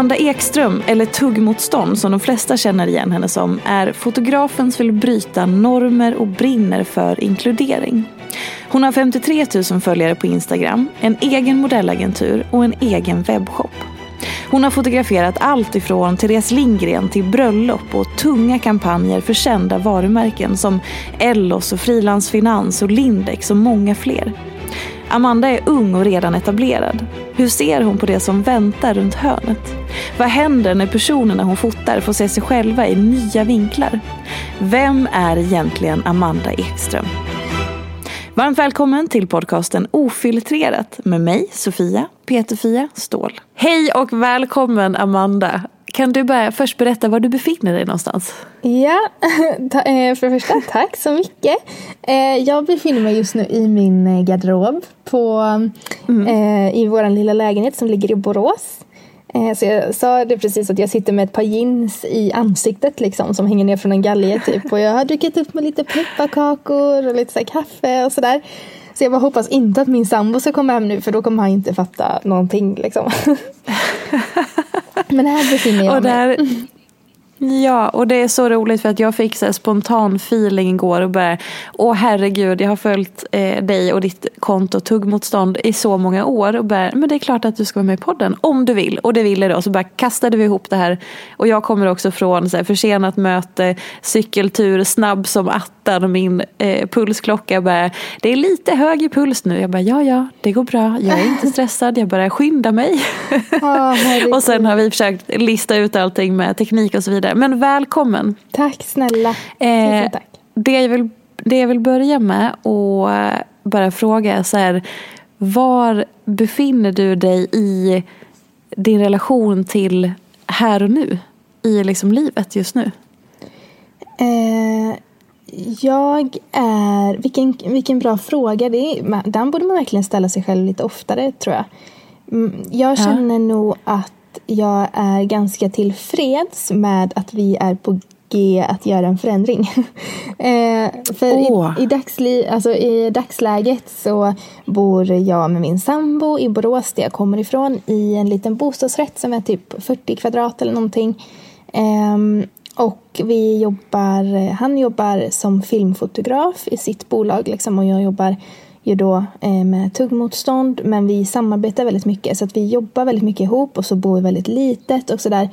Amanda Ekström, eller Tuggmotstånd som de flesta känner igen henne som, är fotografen som vill bryta normer och brinner för inkludering. Hon har 53 000 följare på Instagram, en egen modellagentur och en egen webbshop. Hon har fotograferat allt ifrån Therese Lindgren till bröllop och tunga kampanjer för kända varumärken som Ellos och Frilansfinans och Lindex och många fler. Amanda är ung och redan etablerad. Hur ser hon på det som väntar runt hörnet? Vad händer när personerna hon fotar får se sig själva i nya vinklar? Vem är egentligen Amanda Ekström? Varmt välkommen till podcasten Ofiltrerat med mig, Sofia Peterfia Ståhl. Hej och välkommen Amanda. Kan du börja först berätta var du befinner dig någonstans? Ja, för det första tack så mycket. Jag befinner mig just nu i min garderob på, mm. i vår lilla lägenhet som ligger i Borås. Så jag sa det precis att jag sitter med ett par jeans i ansiktet liksom som hänger ner från en galge typ. Och jag har druckit upp med lite pepparkakor och lite så kaffe och sådär. Så jag bara hoppas inte att min sambo ska komma hem nu för då kommer han inte fatta någonting liksom. Men här befinner jag och där, mig. Ja, och det är så roligt för att jag fick så spontan feeling igår och bara Åh herregud, jag har följt eh, dig och ditt konto Tuggmotstånd i så många år och bara, men det är klart att du ska vara med i podden om du vill. Och det ville då, så bara kastade vi ihop det här. Och jag kommer också från så här, försenat möte, cykeltur, snabb som attan min eh, pulsklocka bara, det är lite hög i puls nu. Jag bara, ja ja, det går bra, jag är inte stressad, jag bara skyndar mig. Oh, och sen har vi försökt lista ut allting med teknik och så vidare. Men välkommen. Tack snälla. Eh, tack. Det, jag vill, det jag vill börja med och bara fråga är så här. Var befinner du dig i din relation till här och nu? I liksom livet just nu? Eh, jag är... Vilken, vilken bra fråga. Det är, den borde man verkligen ställa sig själv lite oftare tror jag. Jag känner ja. nog att jag är ganska tillfreds med att vi är på G att göra en förändring. eh, för oh. i, i, dagsli, alltså i dagsläget så bor jag med min sambo i Borås där jag kommer ifrån i en liten bostadsrätt som är typ 40 kvadrat eller någonting. Eh, och vi jobbar, han jobbar som filmfotograf i sitt bolag liksom, och jag jobbar ju då eh, med tuggmotstånd men vi samarbetar väldigt mycket så att vi jobbar väldigt mycket ihop och så bor vi väldigt litet och sådär.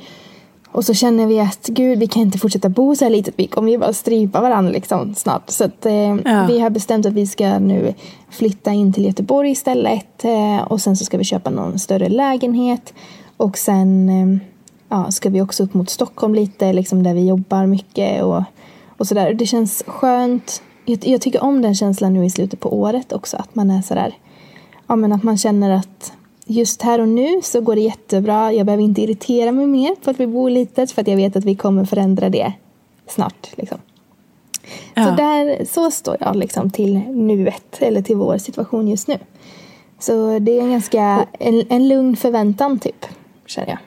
och så känner vi att gud, vi kan inte fortsätta bo så här litet. Vi kommer ju bara strypa varandra liksom snart. Så att, eh, ja. vi har bestämt att vi ska nu flytta in till Göteborg istället. Eh, och sen så ska vi köpa någon större lägenhet. Och sen eh, ja, ska vi också upp mot Stockholm lite, liksom där vi jobbar mycket och, och sådär. Det känns skönt. Jag, jag, tycker om den känslan nu i slutet på året också. Att man är sådär, ja men att man känner att just här och nu så går det jättebra. Jag behöver inte irritera mig mer på att vi bor litet för att jag vet att vi kommer förändra det snart. Liksom. Ja. Så, där, så står jag liksom till nuet, eller till vår situation just nu. Så det är en ganska en, en lugn förväntan typ, känner jag.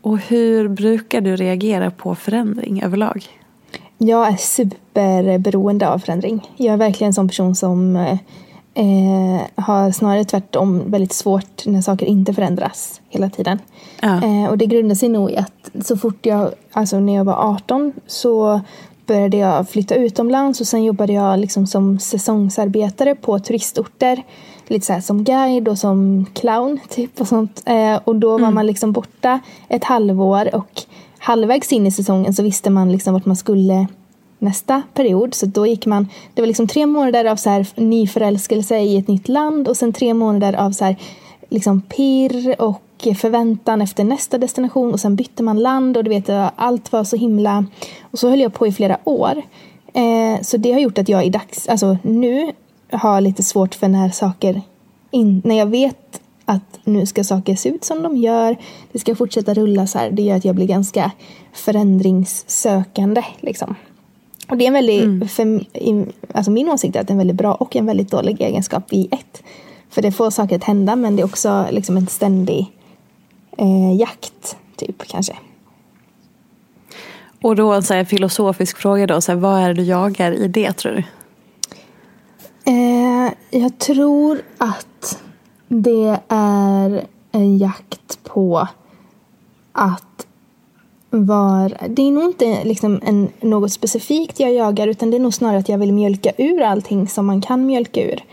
Och hur brukar du reagera på förändring överlag? Jag är superberoende av förändring. Jag är verkligen en sån person som eh, har snarare tvärtom väldigt svårt när saker inte förändras hela tiden. Ja. Eh, och det grundar sig nog i att så fort jag, alltså när jag var 18 så började jag flytta utomlands och sen jobbade jag liksom som säsongsarbetare på turistorter. Lite så som guide och som clown typ och sånt. Eh, och då var mm. man liksom borta ett halvår och halvvägs in i säsongen så visste man liksom vart man skulle nästa period. Så då gick man, det var liksom tre månader av så här nyförälskelse i ett nytt land och sen tre månader av så här liksom pirr och förväntan efter nästa destination och sen bytte man land och du vet allt var så himla och så höll jag på i flera år. Eh, så det har gjort att jag i dags, alltså nu har lite svårt för när saker, in, när jag vet att nu ska saker se ut som de gör, det ska fortsätta rulla så här, det gör att jag blir ganska förändringssökande liksom. Och det är en väldigt, mm. för, alltså min åsikt är att det är en väldigt bra och en väldigt dålig egenskap i ett. För det får saker att hända men det är också liksom en ständig eh, jakt, typ kanske. Och då en så här filosofisk fråga då, så här, vad är det du jagar i det tror du? Eh, jag tror att det är en jakt på att var, det är nog inte liksom en, något specifikt jag jagar utan det är nog snarare att jag vill mjölka ur allting som man kan mjölka ur.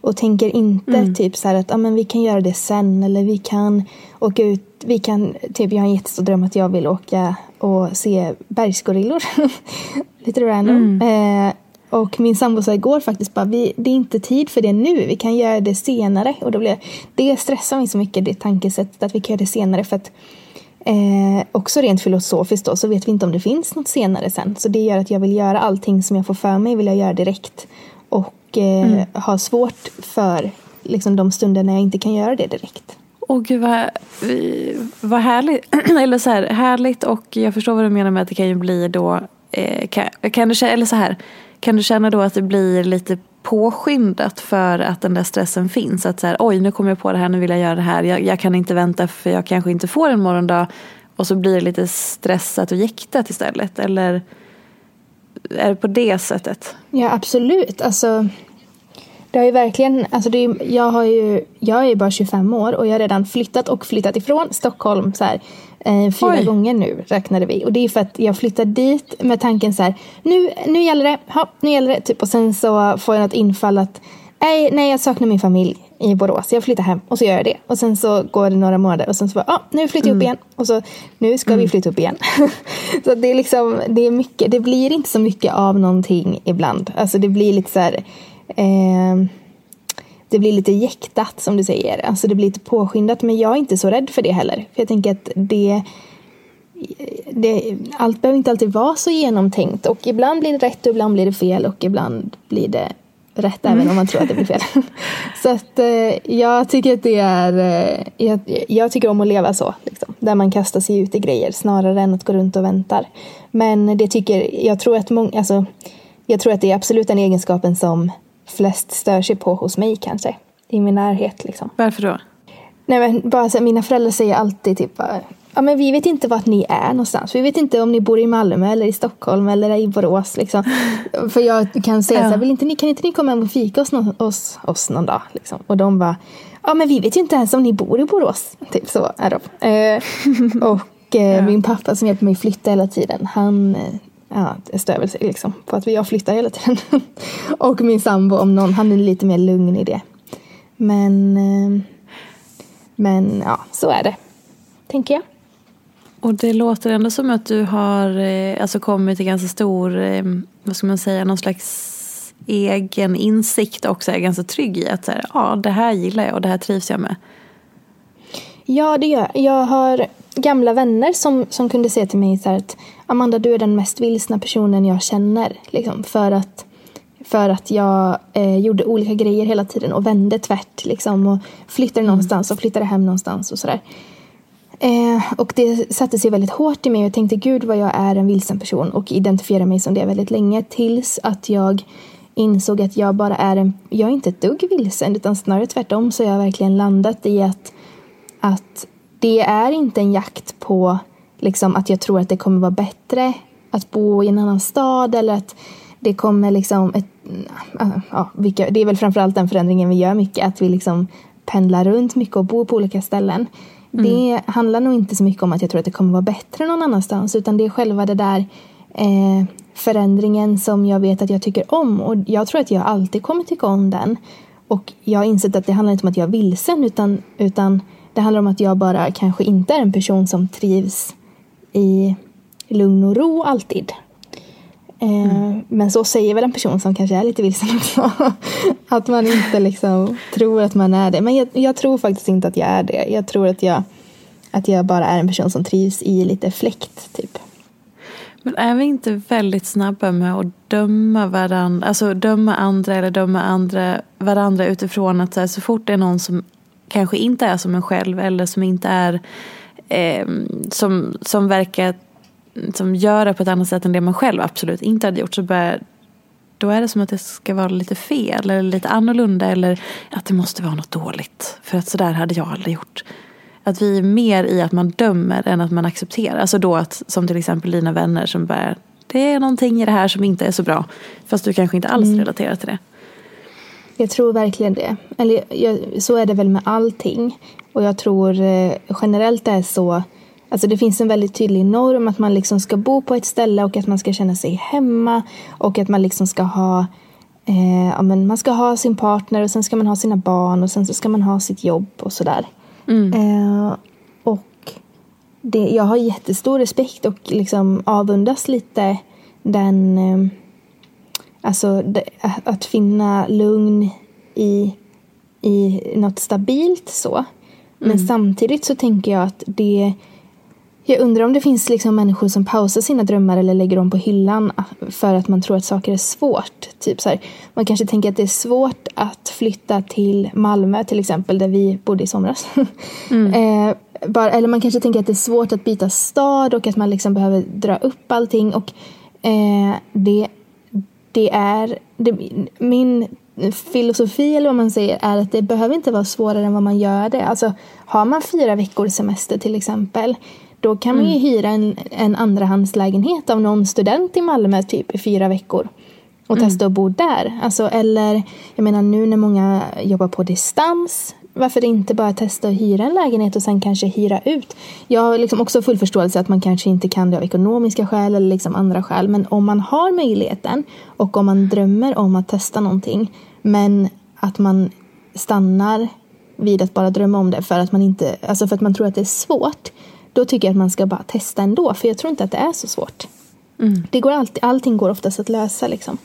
Och tänker inte mm. typ så att ah, men vi kan göra det sen eller vi kan åka ut. Vi kan, typ jag har en jättestor dröm att jag vill åka och se bergsgorillor. Lite random. Mm. Eh, och min sambo sa igår faktiskt bara, vi, det är inte tid för det nu, vi kan göra det senare. Och då blev, det stressar mig så mycket, det tankesättet att vi kan göra det senare. För att Eh, också rent filosofiskt då, så vet vi inte om det finns något senare sen. Så det gör att jag vill göra allting som jag får för mig, vill jag göra direkt. Och eh, mm. ha svårt för liksom, de stunder när jag inte kan göra det direkt. Åh gud vad, vad härligt. eller så här, härligt och jag förstår vad du menar med att det kan ju bli då, eh, kan, kan, du, eller så här, kan du känna då att det blir lite påskyndat för att den där stressen finns. Att så här, oj nu kommer jag på det här, nu vill jag göra det här. Jag, jag, kan inte vänta för jag kanske inte får en morgondag. Och så blir det lite stressat och jäktat istället. Eller är det på det sättet? Ja absolut. Alltså, det har ju verkligen, alltså det är, jag, har ju, jag är ju bara 25 år och jag har redan flyttat och flyttat ifrån Stockholm så här, eh, fyra Oj. gånger nu räknade vi. Och det är för att jag flyttade dit med tanken så här, nu, nu gäller det, ha, nu gäller det. Typ. Och sen så får jag något infall att nej, nej, jag saknar min familj i Borås. Jag flyttar hem och så gör jag det. Och sen så går det några månader och sen så bara, ah, nu flyttar jag upp mm. igen. Och så, nu ska mm. vi flytta upp igen. så det är liksom, det är mycket, det blir inte så mycket av någonting ibland. Alltså det blir lite så här, eh, det blir lite jäktat som du säger. Alltså det blir lite påskyndat. Men jag är inte så rädd för det heller. För jag tänker att det, det, allt behöver inte alltid vara så genomtänkt. Och ibland blir det rätt och ibland blir det fel. Och ibland blir det rätt mm. även om man tror att det blir fel. så att eh, jag tycker att det är, eh, jag, jag, tycker om att leva så. Liksom, där man kastar sig ut i grejer snarare än att gå runt och väntar. Men det tycker, jag tror att många, alltså, jag tror att det är absolut den egenskapen som flest stör sig på hos mig kanske. I min närhet liksom. Varför då? Nej men bara så, mina föräldrar säger alltid typ Ja men vi vet inte vart ni är någonstans. Vi vet inte om ni bor i Malmö eller i Stockholm eller i Borås liksom. För jag kan säga ja. så här, vill inte ni, kan inte ni komma hem och fika hos, oss, oss någon dag? Liksom. Och de bara, ja men vi vet ju inte ens om ni bor i Borås. Typ så är de. Eh, och eh, ja. min pappa som hjälper mig flytta hela tiden, han eh, ja, stör väl sig liksom För att jag flyttar hela tiden. och min sambo om någon, han är lite mer lugn i det. Men, eh, men ja, så är det. Tänker jag. Och det låter ändå som att du har eh, alltså kommit till ganska stor, eh, vad ska man säga, någon slags egen insikt också är ganska trygg i att så här, ja, det här gillar jag och det här trivs jag med. Ja, det gör jag. Jag har gamla vänner som, som kunde säga till mig så att Amanda, du är den mest vilsna personen jag känner. Liksom, för, att, för att jag eh, gjorde olika grejer hela tiden och vände tvärt. Liksom, och flyttade mm. någonstans och flyttade hem någonstans och sådär. Eh, och det satte sig väldigt hårt i mig och jag tänkte gud vad jag är en vilsen person och identifierade mig som det väldigt länge tills att jag insåg att jag bara är en, jag är inte ett dugg vilsen utan snarare tvärtom så har jag verkligen landat i att, att det är inte en jakt på liksom, att jag tror att det kommer vara bättre att bo i en annan stad eller att det kommer liksom ett, ja, vilka, det är väl framförallt den förändringen vi gör mycket, att vi liksom pendlar runt mycket och bor på olika ställen. Mm. Det handlar nog inte så mycket om att jag tror att det kommer vara bättre någon annanstans utan det är själva det där eh, förändringen som jag vet att jag tycker om och jag tror att jag alltid kommer tycka om den. Och jag har insett att det handlar inte om att jag är vilsen utan, utan det handlar om att jag bara kanske inte är en person som trivs i lugn och ro alltid. Eh, mm. Men så säger väl en person som kanske är lite vilsen också. att man inte liksom tror att man är det. Men jag, jag, tror faktiskt inte att jag är det. Jag tror att jag, att jag bara är en person som trivs i lite fläkt typ. Men är vi inte väldigt snabba med att döma varandra, alltså döma andra eller döma andra, varandra utifrån att så, här, så fort det är någon som kanske inte är som en själv eller som inte är eh, som, som verkar som göra på ett annat sätt än det man själv absolut inte hade gjort så börjar, då är det som att det ska vara lite fel eller lite annorlunda eller att det måste vara något dåligt. För att sådär hade jag aldrig gjort. Att vi är mer i att man dömer än att man accepterar. Alltså då att, som till exempel dina vänner som bär, det är någonting i det här som inte är så bra. Fast du kanske inte alls mm. relaterar till det. Jag tror verkligen det. Eller jag, så är det väl med allting. Och jag tror eh, generellt det är så. Alltså det finns en väldigt tydlig norm att man liksom ska bo på ett ställe och att man ska känna sig hemma. Och att man liksom ska ha eh, ja, men man ska ha sin partner och sen ska man ha sina barn och sen så ska man ha sitt jobb och sådär. Mm. Eh, och det, jag har jättestor respekt och liksom avundas lite den... Alltså att finna lugn i, i något stabilt så. Men mm. samtidigt så tänker jag att det jag undrar om det finns liksom människor som pausar sina drömmar eller lägger dem på hyllan för att man tror att saker är svårt. Typ så här, man kanske tänker att det är svårt att flytta till Malmö till exempel, där vi bodde i somras. Mm. eh, bara, eller man kanske tänker att det är svårt att byta stad och att man liksom behöver dra upp allting. Och, eh, det, det är... Det, min filosofi eller vad man säger är att det behöver inte vara svårare än vad man gör det. Alltså, har man fyra veckors semester till exempel då kan man ju mm. hyra en, en andrahandslägenhet av någon student i Malmö typ i fyra veckor och mm. testa att bo där. Alltså, eller, jag menar nu när många jobbar på distans, varför inte bara testa att hyra en lägenhet och sen kanske hyra ut? Jag har liksom också full förståelse att man kanske inte kan det av ekonomiska skäl eller liksom andra skäl, men om man har möjligheten och om man drömmer om att testa någonting, men att man stannar vid att bara drömma om det för att man inte, alltså för att man tror att det är svårt, då tycker jag att man ska bara testa ändå, för jag tror inte att det är så svårt. Mm. Det går alltid, allting går oftast att lösa liksom.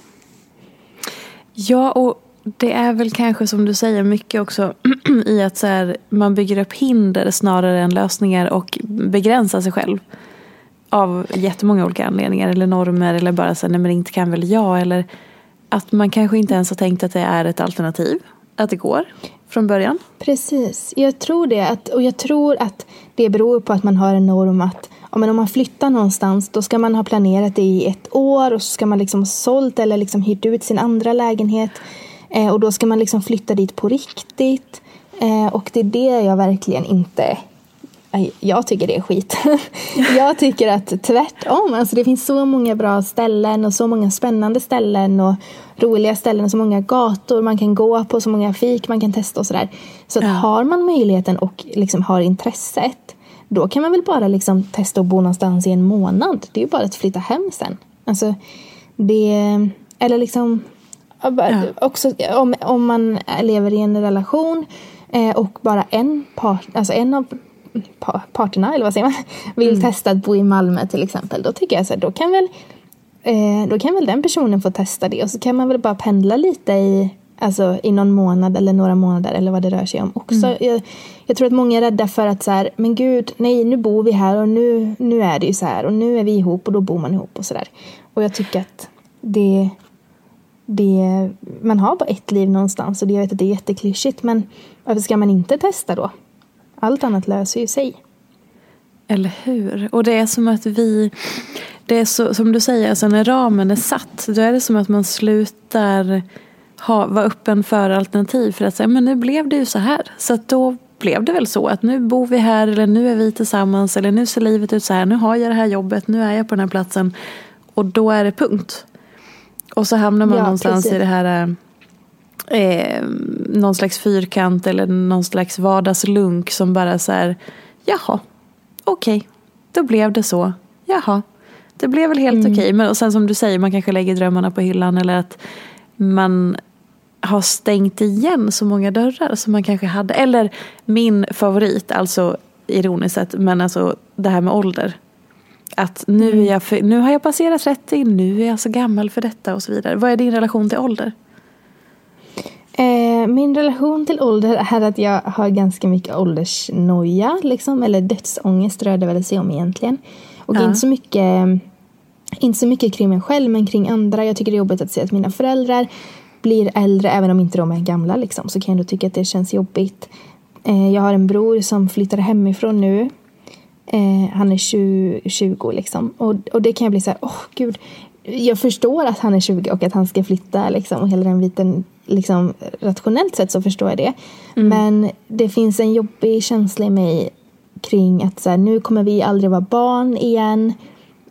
Ja, och det är väl kanske som du säger mycket också i att så här, man bygger upp hinder snarare än lösningar och begränsar sig själv. Av jättemånga olika anledningar eller normer eller bara så här, nej men inte kan väl jag eller att man kanske inte ens har tänkt att det är ett alternativ. Att det går från början. Precis, jag tror det. Att, och jag tror att det beror på att man har en norm att men om man flyttar någonstans då ska man ha planerat det i ett år och så ska man liksom ha sålt eller liksom hyrt ut sin andra lägenhet. Eh, och då ska man liksom flytta dit på riktigt. Eh, och det är det jag verkligen inte jag tycker det är skit. jag tycker att tvärtom. Alltså det finns så många bra ställen och så många spännande ställen och roliga ställen och så många gator man kan gå på, så många fik man kan testa och sådär. Så att ja. har man möjligheten och liksom har intresset då kan man väl bara liksom testa att bo någonstans i en månad. Det är ju bara att flytta hem sen. Alltså, det, eller liksom ja. också om, om man lever i en relation eh, och bara en part, alltså en av parterna, eller vad säger man, vill mm. testa att bo i Malmö till exempel. Då tycker jag så här, då kan väl eh, då kan väl den personen få testa det och så kan man väl bara pendla lite i, alltså, i någon månad eller några månader eller vad det rör sig om också. Mm. Jag, jag, tror att många är rädda för att så här, men gud, nej nu bor vi här och nu, nu är det ju så här och nu är vi ihop och då bor man ihop och sådär. Och jag tycker att det, det, man har bara ett liv någonstans och det, jag vet att det är jätteklyschigt men varför ska man inte testa då? Allt annat löser ju sig. Eller hur? Och det är som att vi, det är så, som du säger, alltså när ramen är satt, då är det som att man slutar ha, vara öppen för alternativ. För att säga, men nu blev det ju så här. Så att då blev det väl så att nu bor vi här eller nu är vi tillsammans eller nu ser livet ut så här. Nu har jag det här jobbet, nu är jag på den här platsen. Och då är det punkt. Och så hamnar man ja, någonstans precis. i det här eh, någon slags fyrkant eller någon slags vardagslunk som bara så här, jaha, okej, okay, då blev det så, jaha, det blev väl helt mm. okej. Okay. Men och sen som du säger, man kanske lägger drömmarna på hyllan eller att man har stängt igen så många dörrar som man kanske hade. Eller min favorit, alltså ironiskt sett, men alltså det här med ålder. Att nu, är jag för, nu har jag passerat 30, nu är jag så gammal för detta och så vidare. Vad är din relation till ålder? Eh, min relation till ålder är att jag har ganska mycket åldersnoja, liksom, eller dödsångest rör det väl sig om egentligen. Och ja. inte, så mycket, inte så mycket kring mig själv, men kring andra. Jag tycker det är jobbigt att se att mina föräldrar blir äldre, även om inte de är gamla, liksom, så kan jag ändå tycka att det känns jobbigt. Eh, jag har en bror som flyttar hemifrån nu. Eh, han är 20, 20 liksom. Och, och det kan jag bli så här, åh oh, gud. Jag förstår att han är 20 och att han ska flytta liksom, och hela den biten liksom, rationellt sett så förstår jag det. Mm. Men det finns en jobbig känsla i mig kring att så här, nu kommer vi aldrig vara barn igen.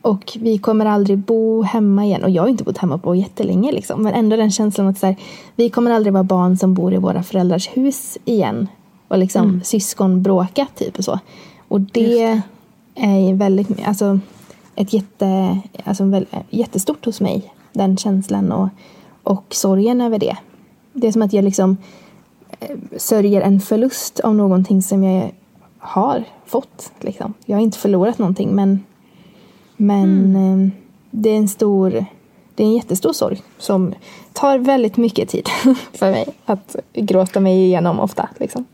Och vi kommer aldrig bo hemma igen. Och jag har inte bott hemma på jättelänge liksom. Men ändå den känslan att så här, vi kommer aldrig vara barn som bor i våra föräldrars hus igen. Och liksom mm. syskon bråka typ och så. Och det, det. är väldigt, alltså ett jätte, alltså, jättestort hos mig. Den känslan och, och sorgen över det. Det är som att jag liksom eh, sörjer en förlust av någonting som jag har fått. Liksom. Jag har inte förlorat någonting men, men mm. Eh, det är en stor det är en jättestor sorg som tar väldigt mycket tid för mig att gråta mig igenom ofta. Liksom.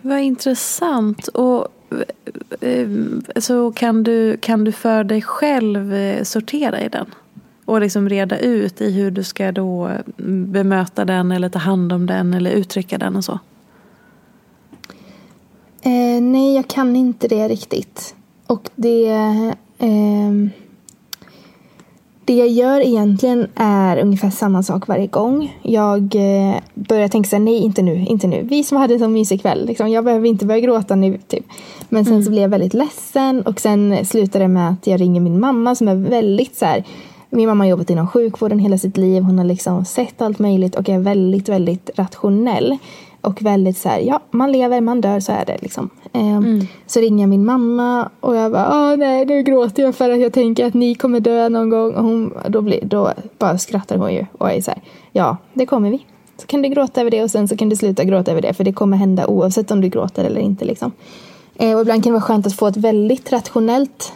Vad intressant. Och Eh, så kan du, kan du för dig själv eh, sortera i den? och liksom reda ut i hur du ska då mm, bemöta den eller ta hand om den eller uttrycka den och så? Eh, nej, jag kan inte det riktigt. Och det... Eh, det jag gör egentligen är ungefär samma sak varje gång. Jag eh, börjar tänka så här, nej inte nu, inte nu. Vi som hade en sån mysig kväll, liksom, jag behöver inte börja gråta nu. Typ. Men sen mm. så blir jag väldigt ledsen och sen slutar det med att jag ringer min mamma som är väldigt så här, min mamma har jobbat inom sjukvården hela sitt liv. Hon har liksom sett allt möjligt och är väldigt, väldigt rationell. Och väldigt så här, ja, man lever, man dör, så är det liksom. Eh, mm. Så ringer jag min mamma och jag bara, åh nej, nu gråter jag för att jag tänker att ni kommer dö någon gång. Och hon, då, blir, då bara skrattar hon ju och är så här, ja, det kommer vi. Så kan du gråta över det och sen så kan du sluta gråta över det, för det kommer hända oavsett om du gråter eller inte. Liksom. Eh, och ibland kan det vara skönt att få ett väldigt rationellt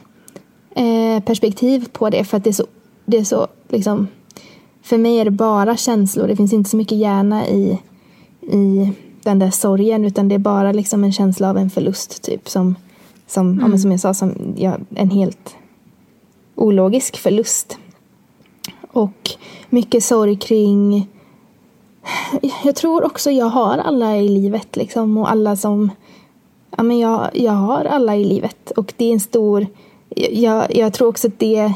eh, perspektiv på det, för att det är så det är så liksom, för mig är det bara känslor. Det finns inte så mycket hjärna i, i den där sorgen utan det är bara liksom en känsla av en förlust typ som, som, mm. ja, som jag sa, som, ja, en helt ologisk förlust. Och mycket sorg kring jag tror också jag har alla i livet liksom och alla som ja men jag, jag har alla i livet och det är en stor jag, jag tror också att det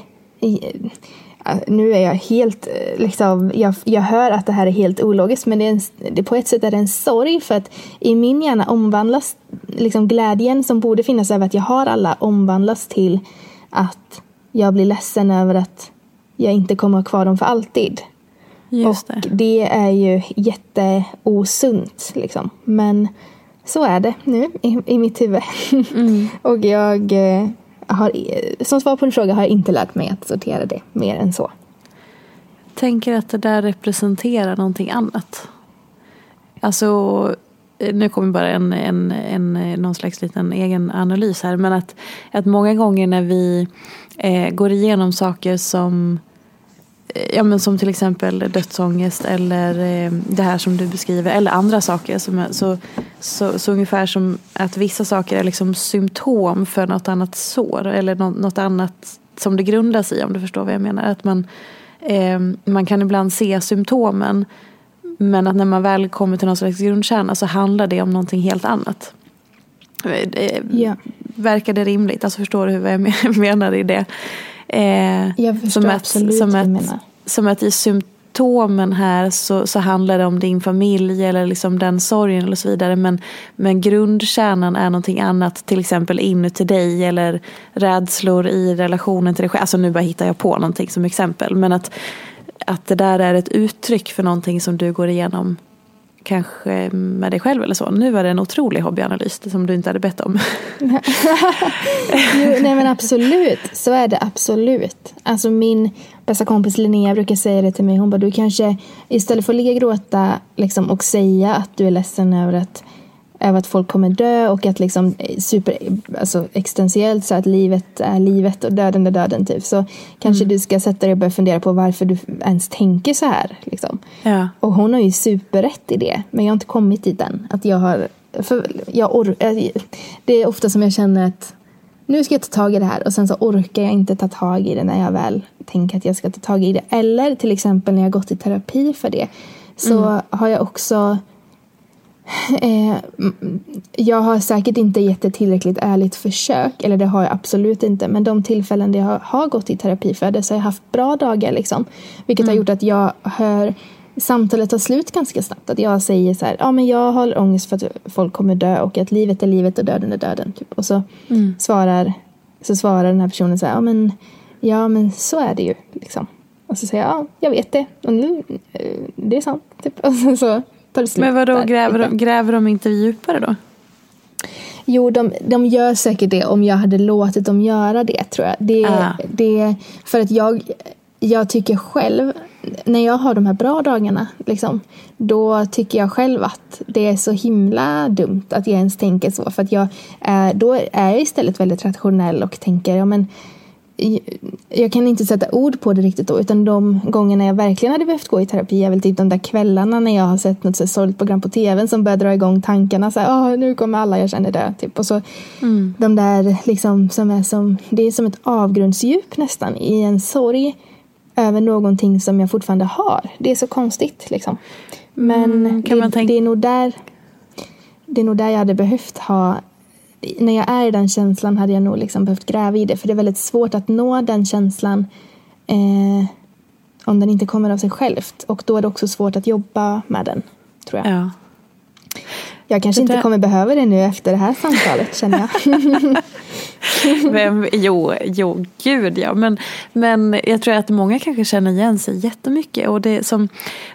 nu är jag helt, liksom, jag, jag hör att det här är helt ologiskt men det är en, det, på ett sätt är det en sorg för att i min hjärna omvandlas liksom glädjen som borde finnas över att jag har alla omvandlas till att jag blir ledsen över att jag inte kommer ha kvar dem för alltid. Just det. Och det är ju jätteosunt liksom. Men så är det nu i, i mitt huvud. Mm. och jag eh, har, som svar på din fråga har jag inte lärt mig att sortera det mer än så. Jag tänker att det där representerar någonting annat. Alltså nu kommer bara en, en, en, någon slags liten egen analys här, men att, att många gånger när vi eh, går igenom saker som eh, Ja, men som till exempel dödsångest eller eh, det här som du beskriver eller andra saker. Som så, så, så, ungefär som att vissa saker är liksom symptom för något annat sår eller något, annat som det grundas i om du förstår vad jag menar. Att man, eh, man kan ibland se symptomen men att när man väl kommer till någon slags grundkärna så handlar det om någonting helt annat. Yeah. Verkar det rimligt? Alltså förstår du vad jag menar i det? Eh, jag förstår som absolut som vad du menar. Som att i symptomen här så, så handlar det om din familj eller liksom den sorgen och så vidare. Men, men grundkärnan är någonting annat, till exempel inuti dig eller rädslor i relationen till dig själv. Alltså nu bara hittar jag på någonting som exempel. Men att att det där är ett uttryck för någonting som du går igenom kanske med dig själv eller så. Nu var det en otrolig hobbyanalys som du inte hade bett om. jo, nej men absolut, så är det absolut. Alltså min bästa kompis Linnea brukar säga det till mig. Hon bara, du kanske istället för att ligga och gråta liksom, och säga att du är ledsen över att över att folk kommer dö och att liksom super, alltså existentiellt så att livet är livet och döden är döden typ. Så kanske mm. du ska sätta dig och börja fundera på varför du ens tänker så här. Liksom. Ja. Och hon har ju superrätt i det. Men jag har inte kommit dit än. Att jag har, för jag or, det är ofta som jag känner att nu ska jag ta tag i det här och sen så orkar jag inte ta tag i det när jag väl tänker att jag ska ta tag i det. Eller till exempel när jag gått i terapi för det så mm. har jag också Eh, jag har säkert inte gett ett tillräckligt ärligt försök, eller det har jag absolut inte. Men de tillfällen där jag har gått i terapi för det så har jag haft bra dagar. Liksom, vilket mm. har gjort att jag hör samtalet tar slut ganska snabbt. Att jag säger så här, ja men jag har ångest för att folk kommer dö och att livet är livet och döden är döden. Typ. Och så, mm. svarar, så svarar den här personen så här, ja men, ja, men så är det ju. Liksom. Och så säger jag, ja jag vet det. Och nu, eh, det är sant. Typ. Och så, så tar det slut. Men vadå, gräver de, gräver de inte djupare då? Jo, de, de gör säkert det om jag hade låtit dem göra det tror jag. Det, ah. det, för att jag, jag tycker själv, när jag har de här bra dagarna, liksom, då tycker jag själv att det är så himla dumt att jag ens tänker så. För att jag, då är jag istället väldigt rationell och tänker, ja men jag kan inte sätta ord på det riktigt då, utan de gångerna jag verkligen hade behövt gå i terapi är väl typ de där kvällarna när jag har sett något så sorgligt program på tv som börjar dra igång tankarna så här, nu kommer alla jag känner dö, typ. Och så mm. de där liksom som är som, det är som ett avgrundsdjup nästan i en sorg över någonting som jag fortfarande har. Det är så konstigt liksom. Men mm, det, det, är nog där det är nog där jag hade behövt ha när jag är i den känslan hade jag nog liksom behövt gräva i det. För det är väldigt svårt att nå den känslan eh, om den inte kommer av sig självt. Och då är det också svårt att jobba med den, tror jag. Ja. Jag kanske inte kommer behöva det nu efter det här samtalet känner jag. Vem, jo, jo, gud ja. Men, men jag tror att många kanske känner igen sig jättemycket. Och det som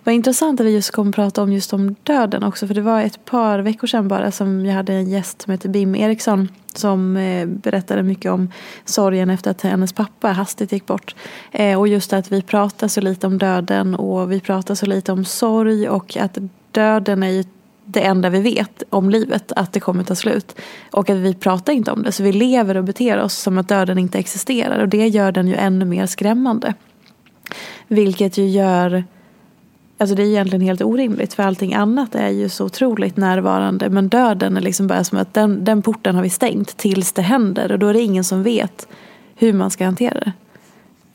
var intressant att vi just kom att prata om just om döden också. För det var ett par veckor sedan bara som jag hade en gäst som heter Bim Eriksson. Som eh, berättade mycket om sorgen efter att hennes pappa hastigt gick bort. Eh, och just att vi pratar så lite om döden och vi pratar så lite om sorg och att döden är ju det enda vi vet om livet, att det kommer ta slut. Och att vi pratar inte om det, så vi lever och beter oss som att döden inte existerar. Och det gör den ju ännu mer skrämmande. Vilket ju gör, alltså det är egentligen helt orimligt för allting annat är ju så otroligt närvarande. Men döden är liksom bara som att den, den porten har vi stängt tills det händer. Och då är det ingen som vet hur man ska hantera det.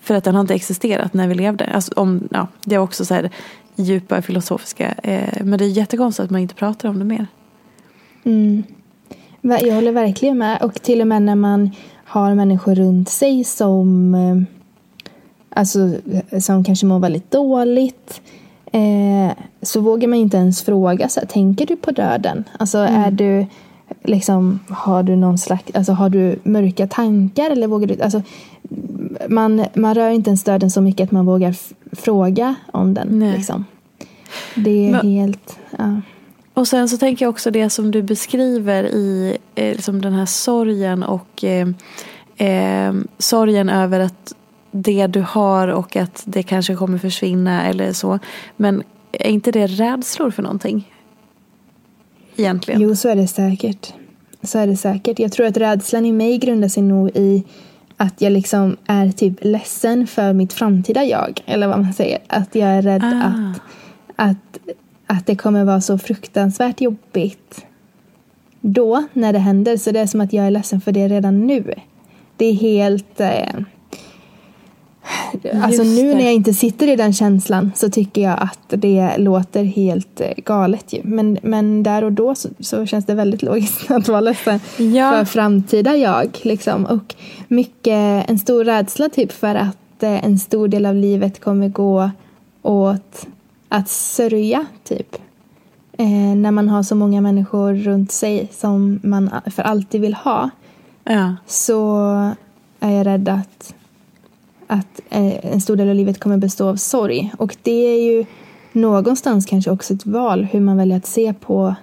För att den har inte existerat när vi levde. Alltså om, ja, det är också så här, djupa filosofiska. Eh, men det är jättekonstigt att man inte pratar om det mer. Mm. Jag håller verkligen med. Och till och med när man har människor runt sig som, eh, alltså, som kanske mår väldigt dåligt eh, så vågar man inte ens fråga så här, tänker du på döden? Alltså mm. är du liksom, har du någon slags, alltså har du mörka tankar eller vågar du, alltså man, man rör inte ens döden så mycket att man vågar fråga om den. Liksom. Det är Men, helt... Ja. Och sen så tänker jag också det som du beskriver i eh, liksom den här sorgen och eh, eh, sorgen över att det du har och att det kanske kommer försvinna eller så. Men är inte det rädslor för någonting? egentligen. Jo, så är det säkert. Så är det säkert. Jag tror att rädslan i mig grundar sig nog i att jag liksom är typ ledsen för mitt framtida jag. Eller vad man säger. Att jag är rädd Ah. att, att, att det kommer vara så fruktansvärt jobbigt då, när det händer. Så det är som att jag är ledsen för det redan nu. Det är helt... Eh, alltså Just nu det. när jag inte sitter i den känslan så tycker jag att det låter helt eh, galet ju. Men, men där och då så, så känns det väldigt logiskt att vara ledsen Ja. för framtida jag. Liksom. Och mycket, en stor rädsla typ för att eh, en stor del av livet kommer gå åt att sörja typ. Eh, när man har så många människor runt sig som man för alltid vill ha Ja. så är jag rädd att, att eh, en stor del av livet kommer bestå av sorg. Och det är ju någonstans kanske också ett val hur man väljer att se på,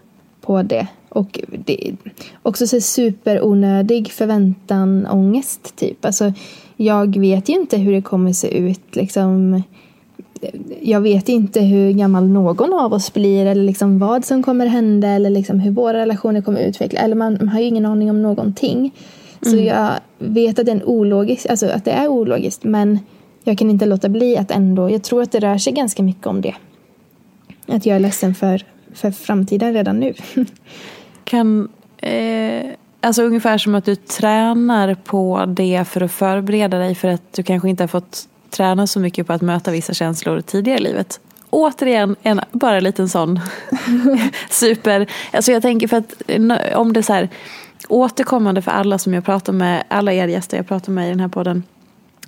på det. Och det också så superonödig förväntan, ångest typ. Alltså, jag vet ju inte hur det kommer se ut liksom jag vet inte hur gammal någon av oss blir eller liksom vad som kommer hända eller liksom hur våra relationer kommer utvecklas. Eller man, man har ju ingen aning om någonting. Så jag vet att det, är en ologisk, alltså att det är ologiskt men jag kan inte låta bli att ändå, jag tror att det rör sig ganska mycket om det. Att jag är ledsen för, för framtiden redan nu. Kan, eh, alltså ungefär som att du tränar på det för att förbereda dig för att du kanske inte har fått träna så mycket på att möta vissa känslor tidigare i livet. Återigen, en, bara en liten sån super... Alltså jag tänker för att om det är så här återkommande för alla som jag pratar med, alla er gäster jag pratar med i den här podden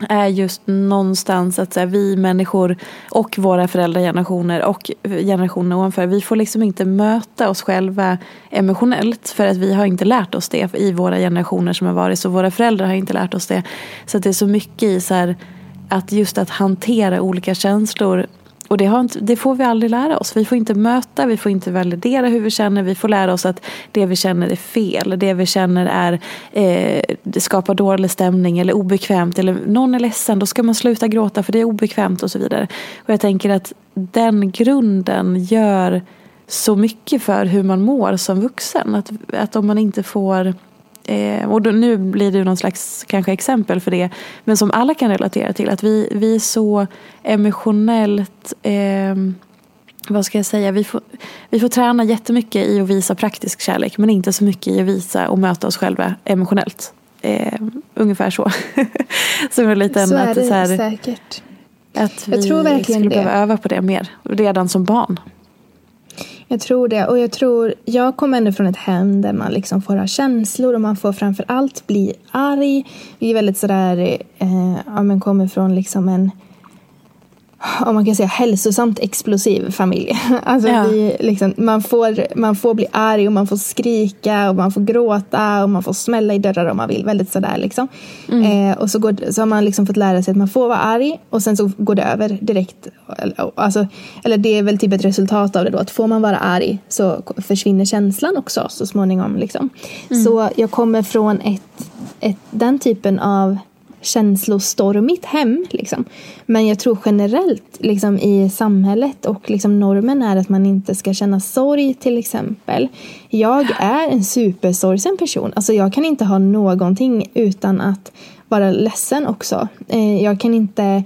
är just någonstans att så här, vi människor och våra föräldragenerationer och generationen ovanför, vi får liksom inte möta oss själva emotionellt för att vi har inte lärt oss det i våra generationer som har varit, så våra föräldrar har inte lärt oss det. Så att det är så mycket i så här, att just att hantera olika känslor och det, har inte, det får vi aldrig lära oss. Vi får inte möta, vi får inte validera hur vi känner. Vi får lära oss att det vi känner är fel. Det vi känner är eh, det skapar dålig stämning eller obekvämt. Eller någon är ledsen, då ska man sluta gråta för det är obekvämt och så vidare. Och jag tänker att den grunden gör så mycket för hur man mår som vuxen. Att, att om man inte får Eh, och då, nu blir ju någon slags kanske exempel för det. Men som alla kan relatera till. Att vi, vi är så emotionellt eh, vad ska jag säga, vi får, vi får träna jättemycket i att visa praktisk kärlek men inte så mycket i att visa och möta oss själva emotionellt. Eh, ungefär så. som en liten, så är att, det så här, säkert. Jag att vi tror verkligen skulle det. behöva öva på det mer. Redan som barn. Jag tror det. Och jag tror, jag kommer ändå från ett hem där man liksom får ha känslor och man får framför allt bli arg. Vi är väldigt sådär, eh, ja men kommer från liksom en om man kan säga hälsosamt explosiv familj. Alltså Ja. vi, liksom, man, får, man får bli arg och man får skrika och man får gråta och man får smälla i dörrar om man vill. Väldigt sådär liksom. Eh, och så, går, så har man liksom fått lära sig att man får vara arg och sen så går det över direkt. Alltså, eller det är väl typ ett resultat av det då. Att får man vara arg så försvinner känslan också så småningom. Liksom. Så jag kommer från ett, ett, den typen av känslostormigt hem. Liksom. Men jag tror generellt liksom, i samhället och liksom, normen är att man inte ska känna sorg till exempel. Jag är en supersorgsen person. Alltså, jag kan inte ha någonting utan att vara ledsen också. Eh, jag kan inte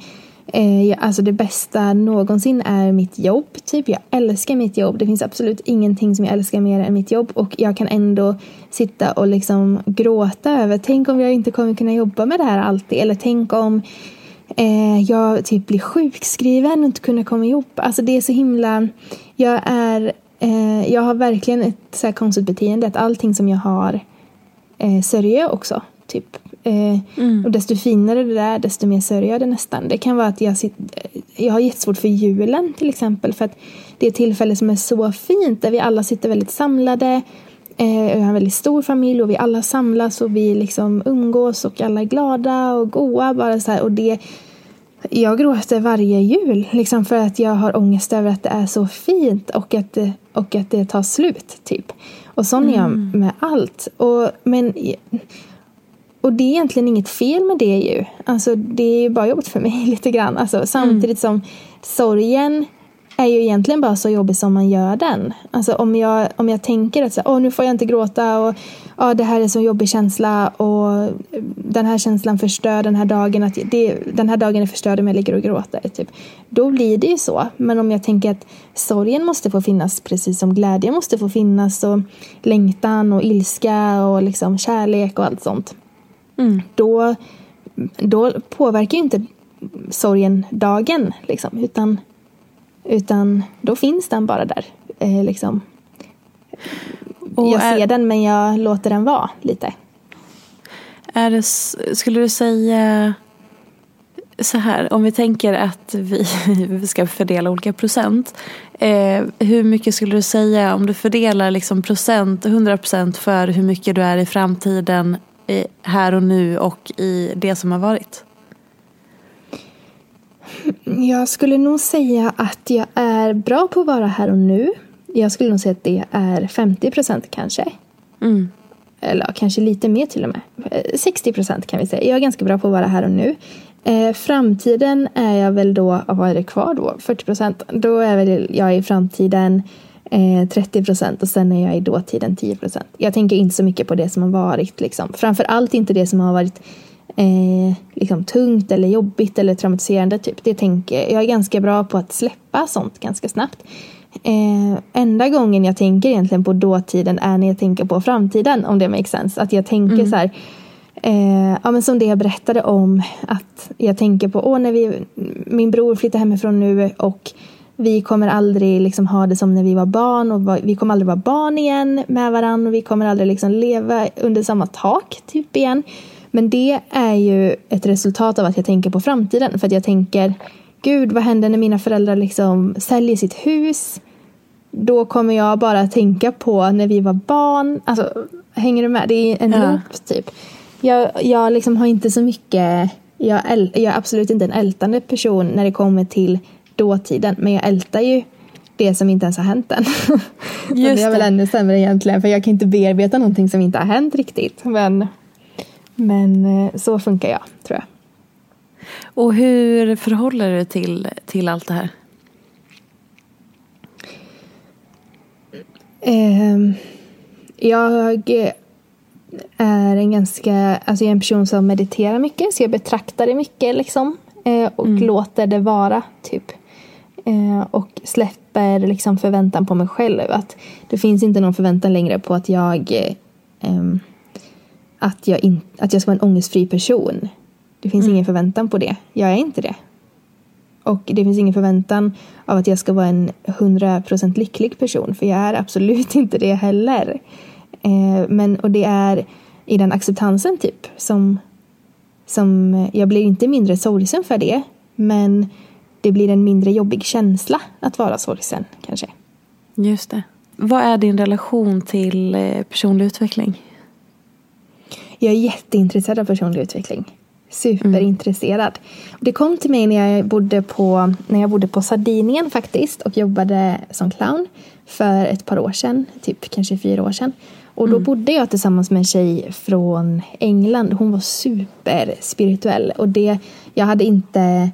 Eh, alltså det bästa någonsin är mitt jobb. Typ. Jag älskar mitt jobb. Det finns absolut ingenting som jag älskar mer än mitt jobb. Och jag kan ändå sitta och liksom gråta över, tänk om jag inte kommer kunna jobba med det här alltid. Eller tänk om eh, jag typ blir sjukskriven och inte kunna komma jobba. Alltså det är så himla... Jag är... Eh, jag har verkligen ett så här konstigt beteende. Att allting som jag har eh, sörjer jag också. Typ. Eh, Och desto finare det är, desto mer sörjer jag det nästan. Det kan vara att jag, sit, jag har jättesvårt för julen till exempel. För att det är ett tillfälle som är så fint där vi alla sitter väldigt samlade. Eh, jag har en väldigt stor familj och vi alla samlas och vi liksom umgås och alla är glada och goa. Bara så här. Och det, jag gråter varje jul liksom för att jag har ångest över att det är så fint och att det, och att det tar slut. typ. Och sån är jag med allt. Och, men, och det är egentligen inget fel med det ju. Alltså, det är ju bara jobbigt för mig lite grann. Alltså, samtidigt som sorgen är ju egentligen bara så jobbig som man gör den. Alltså om jag, om jag tänker att så, Åh, nu får jag inte gråta och ja, det här är så jobbig känsla och eh, den här känslan förstör den här dagen. Att det, den här dagen är förstörd om jag ligger och gråter. Typ. Då blir det ju så. Men om jag tänker att sorgen måste få finnas precis som glädjen måste få finnas och längtan och ilska och liksom kärlek och allt sånt. Mm. Då, då påverkar ju inte sorgen dagen liksom, utan utan då finns den bara där. Eh, liksom. jag är, ser den men jag låter den vara lite. Är det, skulle du säga så här, om vi tänker att vi, vi ska fördela olika procent. Eh, hur mycket skulle du säga om du fördelar liksom procent, 100 procent för hur mycket du är i framtiden, i, här och nu och i det som har varit? Jag skulle nog säga att jag är bra på att vara här och nu. Jag skulle nog säga att det är 50 procent kanske. Mm. Eller kanske lite mer till och med. 60 eh, procent kan vi säga. Jag är ganska bra på att vara här och nu. Eh, framtiden är jag väl då, vad är det kvar då? 40 procent. Då är väl jag i framtiden eh, 30 procent och sen är jag i dåtiden 10 procent. Jag tänker inte så mycket på det som har varit. Liksom. Framför allt inte det som har varit eh, liksom tungt eller jobbigt eller traumatiserande. Typ. Det tänker, jag är ganska bra på att släppa sånt ganska snabbt. Eh, enda gången jag tänker egentligen på dåtiden är när jag tänker på framtiden, om det makes sense. Att jag tänker mm. så här, eh, ja, men som det jag berättade om, att jag tänker på, åh, när vi, min bror flyttar hemifrån nu och vi kommer aldrig liksom ha det som när vi var barn och vi kommer aldrig vara barn igen med varandra och vi kommer aldrig liksom leva under samma tak typ igen. Men det är ju ett resultat av att jag tänker på framtiden. För att jag tänker, gud vad händer när mina föräldrar liksom säljer sitt hus? Då kommer jag bara tänka på när vi var barn. Alltså, hänger du med? Det är en ja. loop typ. Jag, jag liksom har inte så mycket, jag, jag är absolut inte en ältande person när det kommer till dåtiden. Men jag ältar ju det som inte ens har hänt än. Just det är väl ännu sämre egentligen för jag kan inte bearbeta någonting som inte har hänt riktigt. Men men eh, så funkar jag, tror jag. Och hur förhåller du dig till, till allt det här? Eh, jag är en ganska, alltså jag är en person som mediterar mycket, så jag betraktar det mycket liksom. Eh, och mm. låter det vara, typ. Eh, och släpper liksom förväntan på mig själv. Att det finns inte någon förväntan längre på att jag eh, att jag, in, att jag ska vara en ångestfri person. Det finns mm. ingen förväntan på det. Jag är inte det. Och det finns ingen förväntan av att jag ska vara en 100% lycklig person. För jag är absolut inte det heller. Eh, men, och det är i den acceptansen typ som, som jag blir inte mindre sorgsen för det. Men det blir en mindre jobbig känsla att vara sorgsen kanske. Just det. Vad är din relation till eh, personlig utveckling? Jag är jätteintresserad av personlig utveckling. Superintresserad. Mm. Det kom till mig när jag, bodde på, när jag bodde på Sardinien faktiskt och jobbade som clown för ett par år sedan, typ kanske fyra år sedan. Och då mm. bodde jag tillsammans med en tjej från England. Hon var superspirituell och det, jag hade inte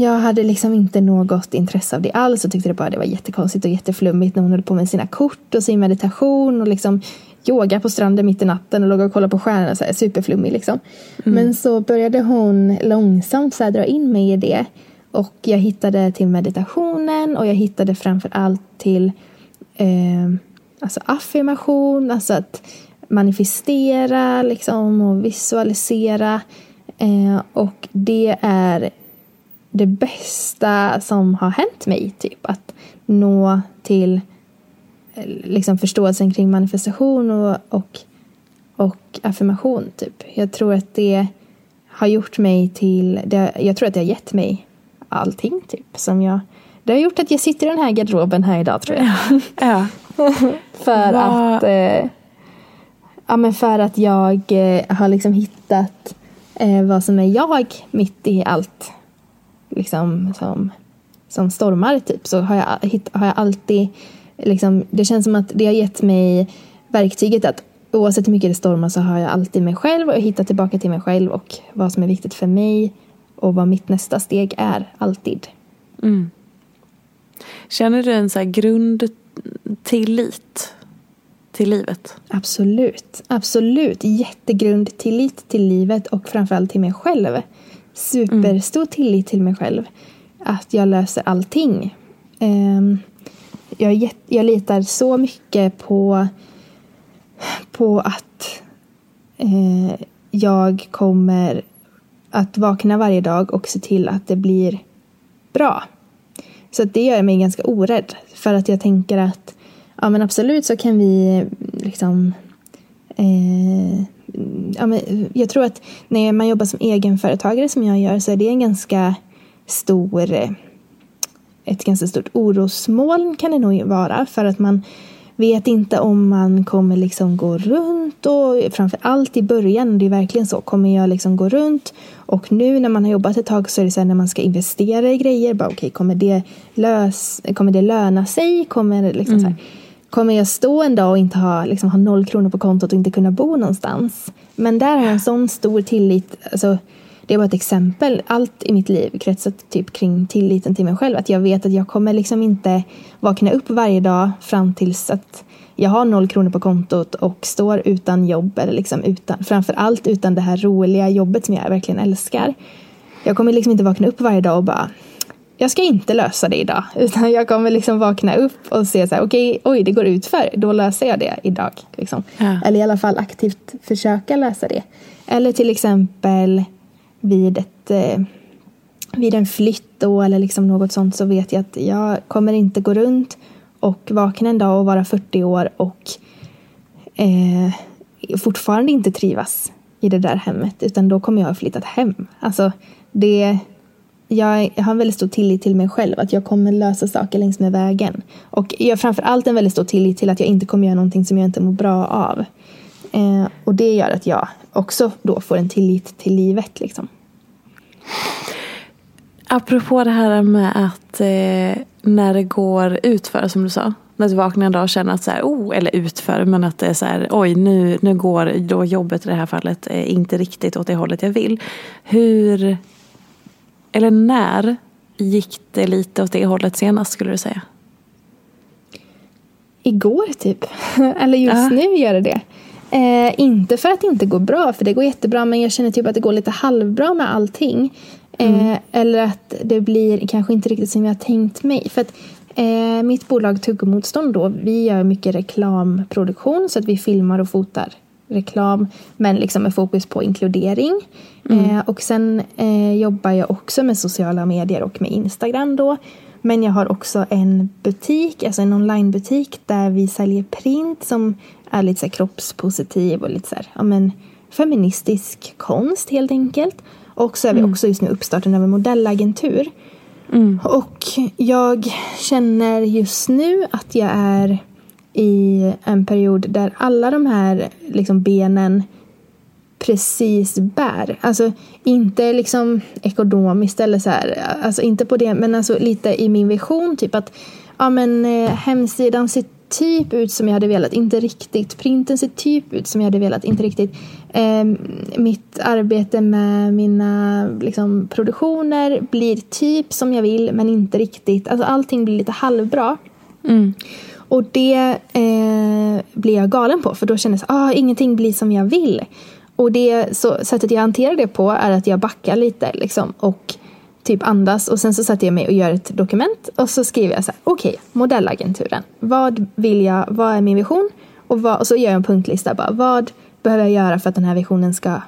jag hade liksom inte något intresse av det alls och tyckte det bara det var jättekonstigt och jätteflummigt när hon höll på med sina kort och sin meditation och liksom yoga på stranden mitt i natten och låg och kollade på stjärnorna. Så här, superflummig liksom. Mm. Men så började hon långsamt så här, dra in mig i det. Och jag hittade till meditationen och jag hittade framför allt till eh, alltså affirmation, alltså att manifestera liksom, och visualisera. Eh, och det är det bästa som har hänt mig, typ. Att nå till liksom förståelsen kring manifestation och, och, och affirmation. Typ. Jag tror att det har gjort mig till, det, jag tror att det har gett mig allting typ som jag det har gjort att jag sitter i den här garderoben här idag tror jag. Ja. för Va? att eh, Ja men för att jag eh, har liksom hittat eh, vad som är jag mitt i allt liksom som, som stormar typ så har jag, har jag alltid liksom, det känns som att det har gett mig verktyget att oavsett hur mycket det stormar så har jag alltid mig själv och jag hittar tillbaka till mig själv och vad som är viktigt för mig och vad mitt nästa steg är, alltid. Mm. Känner du en så här grundtillit till livet? Absolut. Absolut. Jättegrund tillit till livet och framförallt till mig själv. Superstor mm. tillit till mig själv. Att jag löser allting. Um, jag, jag litar så mycket på, på att eh, jag kommer att vakna varje dag och se till att det blir bra. Så det gör mig ganska orädd. För att jag tänker att ja men absolut så kan vi liksom eh, ja, men jag tror att när man jobbar som egenföretagare som jag gör så är det en ganska stor eh, ett ganska stort orosmoln kan det nog vara för att man vet inte om man kommer liksom gå runt och framför allt i början, det är verkligen så, kommer jag liksom gå runt och nu när man har jobbat ett tag så är det så här när man ska investera i grejer, bara okej, okay, kommer, det lös, kommer det löna sig? Kommer, liksom mm. så här, mm kommer jag stå en dag och inte ha, liksom, ha noll kronor på kontot och inte kunna bo någonstans? Men där har jag en sån stor tillit, alltså det är bara ett exempel. Allt i mitt liv kretsar typ kring tilliten till mig själv. Att jag vet att jag kommer liksom inte vakna upp varje dag fram tills att jag har noll kronor på kontot och står utan jobb eller liksom utan, framförallt utan det här roliga jobbet som jag verkligen älskar. Jag kommer liksom inte vakna upp varje dag och bara jag ska inte lösa det idag. Utan jag kommer liksom vakna upp och se så här, okej, okay, oj, det går ut för. Då löser jag det idag. Liksom. Ja. Eller i alla fall aktivt försöka lösa det. Eller till exempel vid, ett, eh, vid en flytt då, eller liksom något sånt så vet jag att jag kommer inte gå runt och vakna en dag och vara 40 år och eh, fortfarande inte trivas i det där hemmet utan då kommer jag ha flyttat hem. Alltså, det, jag, har en väldigt stor tillit till mig själv att jag kommer lösa saker längs med vägen. Och jag har framförallt en väldigt stor tillit till att jag inte kommer göra någonting som jag inte mår bra av. Eh, och det gör att jag också då får en tillit till livet. Liksom. Apropå det här med att eh, när det går utför som du sa. När du vaknar en dag och känner att så här, oh, eller utför, men att det är så här, oj nu, nu går då jobbet i det här fallet eh, inte riktigt åt det hållet jag vill. Hur, eller när gick det lite åt det hållet senast skulle du säga? Igår typ. eller just uh. nu gör det det. Eh, inte för att det inte går bra, för det går jättebra, men jag känner typ att det går lite halvbra med allting. Eh, mm. Eller att det blir kanske inte riktigt som jag tänkt mig. För att eh, mitt bolag Tuggmotstånd då, vi gör mycket reklamproduktion så att vi filmar och fotar reklam men liksom med fokus på inkludering. Mm. Eh, och sen eh, jobbar jag också med sociala medier och med Instagram då. Men jag har också en butik, alltså en onlinebutik där vi säljer print som är lite så kroppspositiv och lite så här, ja men feministisk konst helt enkelt. Och så är vi mm. också just nu uppstarten av en modellagentur. Mm. Och jag känner just nu att jag är i en period där alla de här liksom benen precis bär. Alltså inte liksom ekonomiskt eller så här, alltså inte på det, men alltså lite i min vision typ att ja men eh, hemsidan ser typ ut som jag hade velat, inte riktigt. Printen ser typ ut som jag hade velat, inte riktigt. Eh, mitt arbete med mina liksom, produktioner blir typ som jag vill, men inte riktigt. Alltså allting blir lite halvbra. Mm. Och det eh, blir jag galen på, för då jag att ah, ingenting blir som jag vill. Och det så, sättet jag hanterar det på är att jag backar lite liksom, och typ andas och sen så sätter jag mig och gör ett dokument och så skriver jag så här, okej, okay, modellagenturen. Vad vill jag, vad är min vision? Och, vad, och så gör jag en punktlista bara, vad behöver jag göra för att den här visionen ska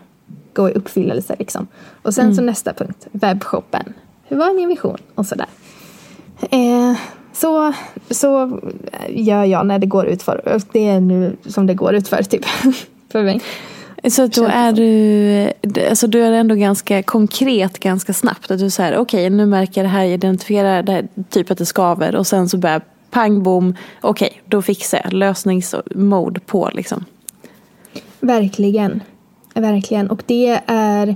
gå i uppfyllelse liksom. Och sen mm. så nästa punkt, webbshoppen. Hur var min vision? Och sådär. Eh, så, så gör jag när det går ut för. Det är nu som det går ut för typ. för mig. Så då är du, alltså du är ändå ganska konkret ganska snabbt. Att du säger okej okay, nu märker jag det här, identifierar det här, typ att det skaver och sen så börjar pang bom, okej okay, då fixar jag lösningsmode på liksom. Verkligen, verkligen och det är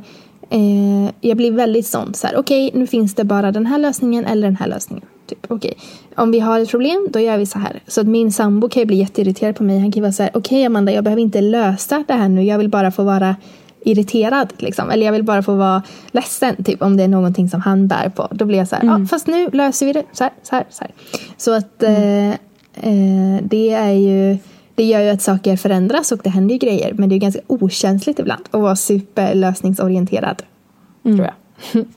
eh, jag blir väldigt sån så här okej okay, nu finns det bara den här lösningen eller den här lösningen. Typ, okay. Om vi har ett problem, då gör vi så här. Så att min sambo kan ju bli jätteirriterad på mig. Han kan ju vara så här, okej okay, Amanda, jag behöver inte lösa det här nu. Jag vill bara få vara irriterad. Liksom. Eller jag vill bara få vara ledsen typ, om det är någonting som han bär på. Då blir jag så här, mm. ah, fast nu löser vi det så här, så här, så här. Så att mm. eh, eh, det är ju det gör ju att saker förändras och det händer ju grejer. Men det är ganska okänsligt ibland att vara superlösningsorienterad. Mm. Tror jag.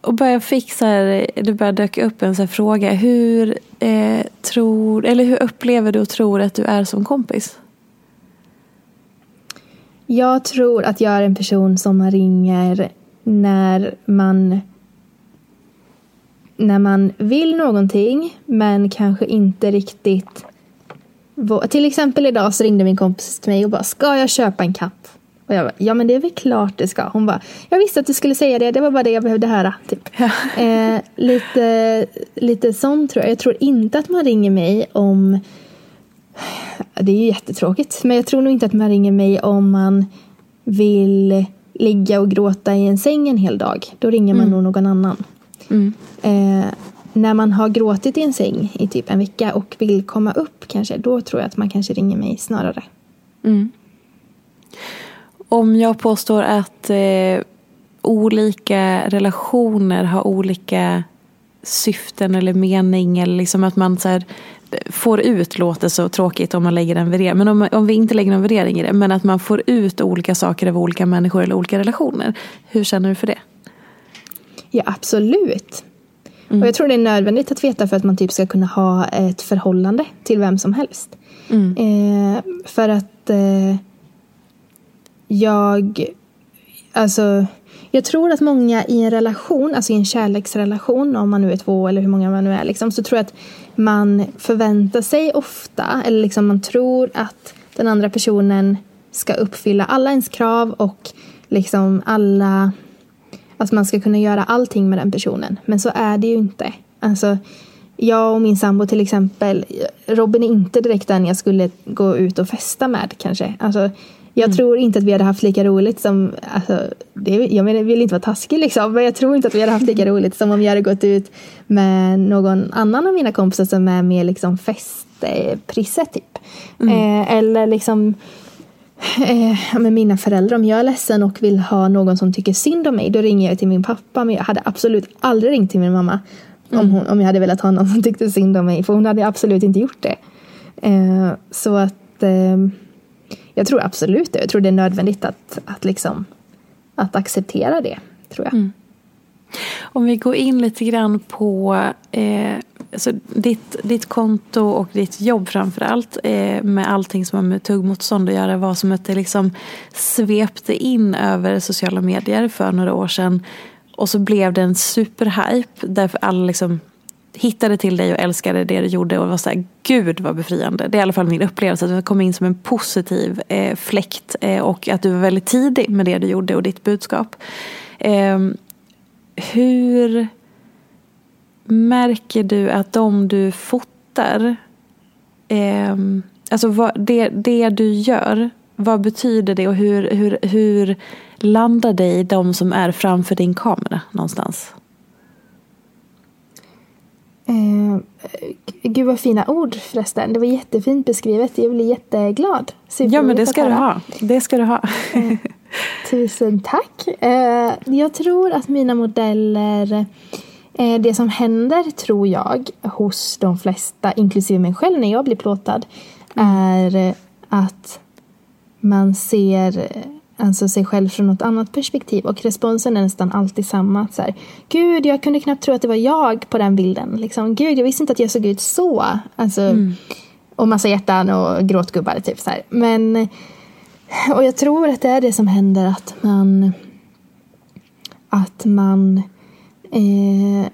och började fick så här, det började dyka upp en så fråga. Hur, eh, tror, eller hur upplever du och tror att du är som kompis? Jag tror att jag är en person som man ringer när man när man vill någonting men kanske inte riktigt till exempel idag så ringde min kompis till mig och bara Ska jag köpa en katt? Och jag bara, ja men det är väl klart det ska. Hon bara, jag visste att du skulle säga det, det var bara det jag behövde höra. Typ. Ja. Eh, lite, lite sånt tror jag. Jag tror inte att man ringer mig om det är ju jättetråkigt. Men jag tror nog inte att man ringer mig om man vill ligga och gråta i en säng en hel dag. Då ringer man mm. nog någon annan. Mm. Eh, när man har gråtit i en säng i typ en vecka och vill komma upp kanske, då tror jag att man kanske ringer mig snarare. Mm. Om jag påstår att eh, olika relationer har olika syften eller mening eller liksom att man så här, får ut låter så tråkigt om man lägger en värdering. Men om, om vi inte lägger någon värdering i det. Men att man får ut olika saker av olika människor eller olika relationer. Hur känner du för det? Ja absolut. Mm. Och jag tror det är nödvändigt att veta för att man typ ska kunna ha ett förhållande till vem som helst. Mm. Eh, för att eh, jag, alltså jag tror att många i en relation, alltså i en kärleksrelation, om man nu är två eller hur många man nu är, liksom, så tror jag att man förväntar sig ofta, eller liksom man tror att den andra personen ska uppfylla alla ens krav och liksom alla att man ska kunna göra allting med den personen. Men så är det ju inte. Alltså, jag och min sambo till exempel, Robin är inte direkt den jag skulle gå ut och festa med kanske. Alltså, jag mm. tror inte att vi hade haft lika roligt som, alltså, det, jag menar, vill inte vara taskig liksom, men jag tror inte att vi hade haft lika roligt som om vi hade gått ut med någon annan av mina kompisar som är mer liksom festprisse typ. Mm. Eh, eller liksom eh, med mina föräldrar. Om jag är ledsen och vill ha någon som tycker synd om mig, då ringer jag till min pappa. Men jag hade absolut aldrig ringt till min mamma mm. om, hon, om jag hade velat ha någon som tyckte synd om mig. För hon hade absolut inte gjort det. Eh, så att eh, jag tror absolut det. Jag tror det är nödvändigt att, att, liksom, att acceptera det. tror jag. Mm. Om vi går in lite grann på eh, alltså ditt, ditt konto och ditt jobb framför allt eh, med allting som har med tuggmotstånd att göra var som att det liksom svepte in över sociala medier för några år sedan. Och så blev det en superhype därför alla liksom hittade till dig och älskade det du gjorde och var såhär, gud vad befriande. Det är i alla fall min upplevelse, att du kom in som en positiv eh, fläkt eh, och att du var väldigt tidig med det du gjorde och ditt budskap. Eh, hur märker du att de du fotar, eh, alltså vad, det, det du gör, vad betyder det och hur, hur, hur landar det i de som är framför din kamera någonstans? Eh, gud vad fina ord förresten. Det var jättefint beskrivet. Jag blir jätteglad. ja men det ska du ha. Det ska du ha. eh, tusen tack. Eh, jag tror att mina modeller Eh, det som händer, tror jag, hos de flesta, inklusive mig själv när jag blir plåtad, mm. är att man ser alltså sig själv från något annat perspektiv. Och responsen är nästan alltid samma. Så här, Gud, jag kunde knappt tro att det var jag på den bilden. Liksom, Gud, jag visste inte att jag såg ut så. Alltså, mm. Och massa hjärtan och gråtgubbar. Typ, så här. Men, och jag tror att det är det som händer att man att man eh,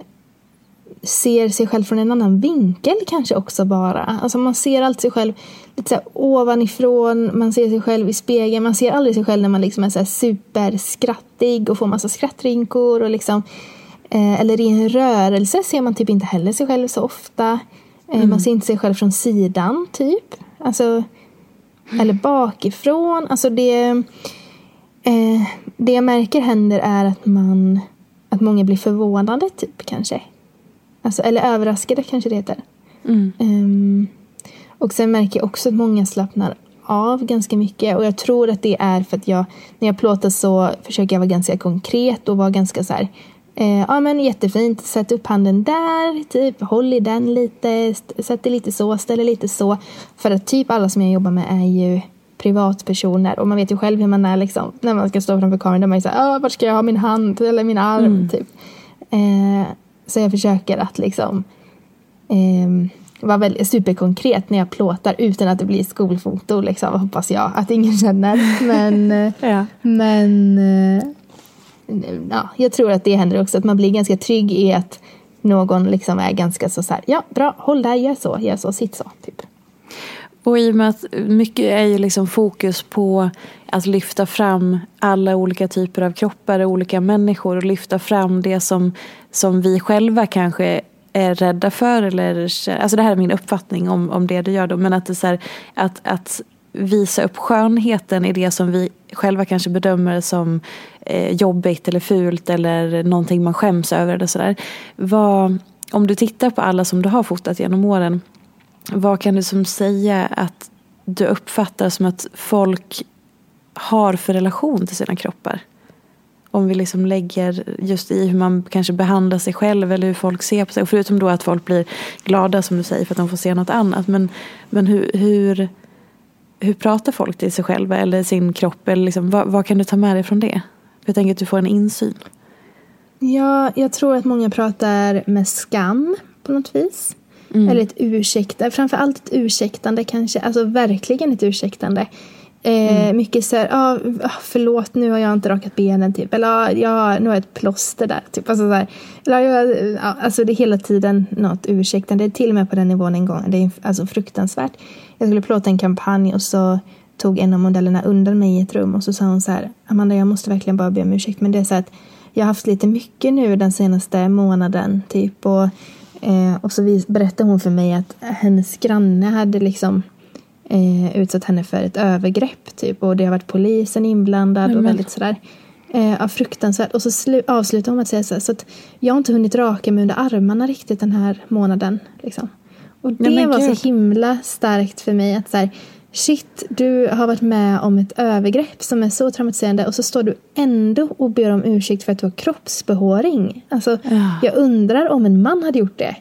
ser sig själv från en annan vinkel kanske också bara. Alltså man ser alltid sig själv lite så ovanifrån, man ser sig själv i spegeln, man ser aldrig sig själv när man liksom är så superskrattig och får massa skrattrinkor och liksom eh, eller i en rörelse ser man typ inte heller sig själv så ofta. Eh, mm. Man ser inte sig själv från sidan typ. Alltså, eller bakifrån. Alltså det, eh, det jag märker händer är att man att många blir förvånade typ kanske. Alltså, eller överraskade kanske det heter. Mm. Um, och sen märker jag också att många slappnar av ganska mycket. Och jag tror att det är för att jag, när jag plåtar så försöker jag vara ganska konkret och vara ganska så här, eh, ja men jättefint, sätt upp handen där, typ, håll i den lite, sätt det lite så, ställ det lite så. För att typ alla som jag jobbar med är ju privatpersoner och man vet ju själv hur man är liksom, när man ska stå framför kameran. Där man är så här, vart ska jag ha min hand eller min arm? Mm. Typ. Eh, så jag försöker att liksom eh, vara väldigt superkonkret när jag plåtar utan att det blir skolfoto liksom, hoppas jag att ingen känner. Men, eh, ja. men eh, ja, jag tror att det händer också att man blir ganska trygg i att någon liksom är ganska så, så här, ja bra, håll där, gör så, gör så, sitt så. Typ. Och i och med att mycket är ju liksom fokus på att lyfta fram alla olika typer av kroppar och olika människor och lyfta fram det som, som vi själva kanske är rädda för. Eller, alltså det här är min uppfattning om, om det du gör då. Men att, det så här, att, att visa upp skönheten i det som vi själva kanske bedömer som eh, jobbigt eller fult eller någonting man skäms över. Eller så där. Vad, om du tittar på alla som du har fotat genom åren vad kan du som säga att du uppfattar som att folk har för relation till sina kroppar? Om vi liksom lägger just i hur man kanske behandlar sig själv eller hur folk ser på sig. Och förutom då att folk blir glada som du säger för att de får se något annat. Men, men hur, hur, hur pratar folk till sig själva eller sin kropp? Eller liksom, vad, vad kan du ta med dig från det? Jag tänker att du får en insyn. Ja, jag tror att många pratar med skam på något vis. Mm. Eller ett ursäkta, framförallt ett ursäktande kanske, alltså verkligen ett ursäktande. Eh, mm. Mycket så här, ah, förlåt nu har jag inte rakat benen typ. Eller ah, ja, nu har jag ett plåster där. Typ. Alltså, så här, eller, jag, alltså det är hela tiden något ursäktande. Till och med på den nivån en gång. Det är alltså fruktansvärt. Jag skulle plåta en kampanj och så tog en av modellerna undan mig i ett rum och så sa hon så här Amanda jag måste verkligen bara be om ursäkt men det är så att jag har haft lite mycket nu den senaste månaden typ och Eh, och så berättade hon för mig att hennes granne hade liksom eh, utsatt henne för ett övergrepp typ och det har varit polisen inblandad men, och väldigt sådär eh, ja, fruktansvärt. Och så avslutar hon med att säga så, här, så att jag har inte hunnit raka mig under armarna riktigt den här månaden. Liksom. Och det Nej, var Gud. så himla starkt för mig att så här, shit, du har varit med om ett övergrepp som är så traumatiserande och så står du ändå och ber om ursäkt för att du har kroppsbehåring. Alltså, ja. Jag undrar om en man hade gjort det.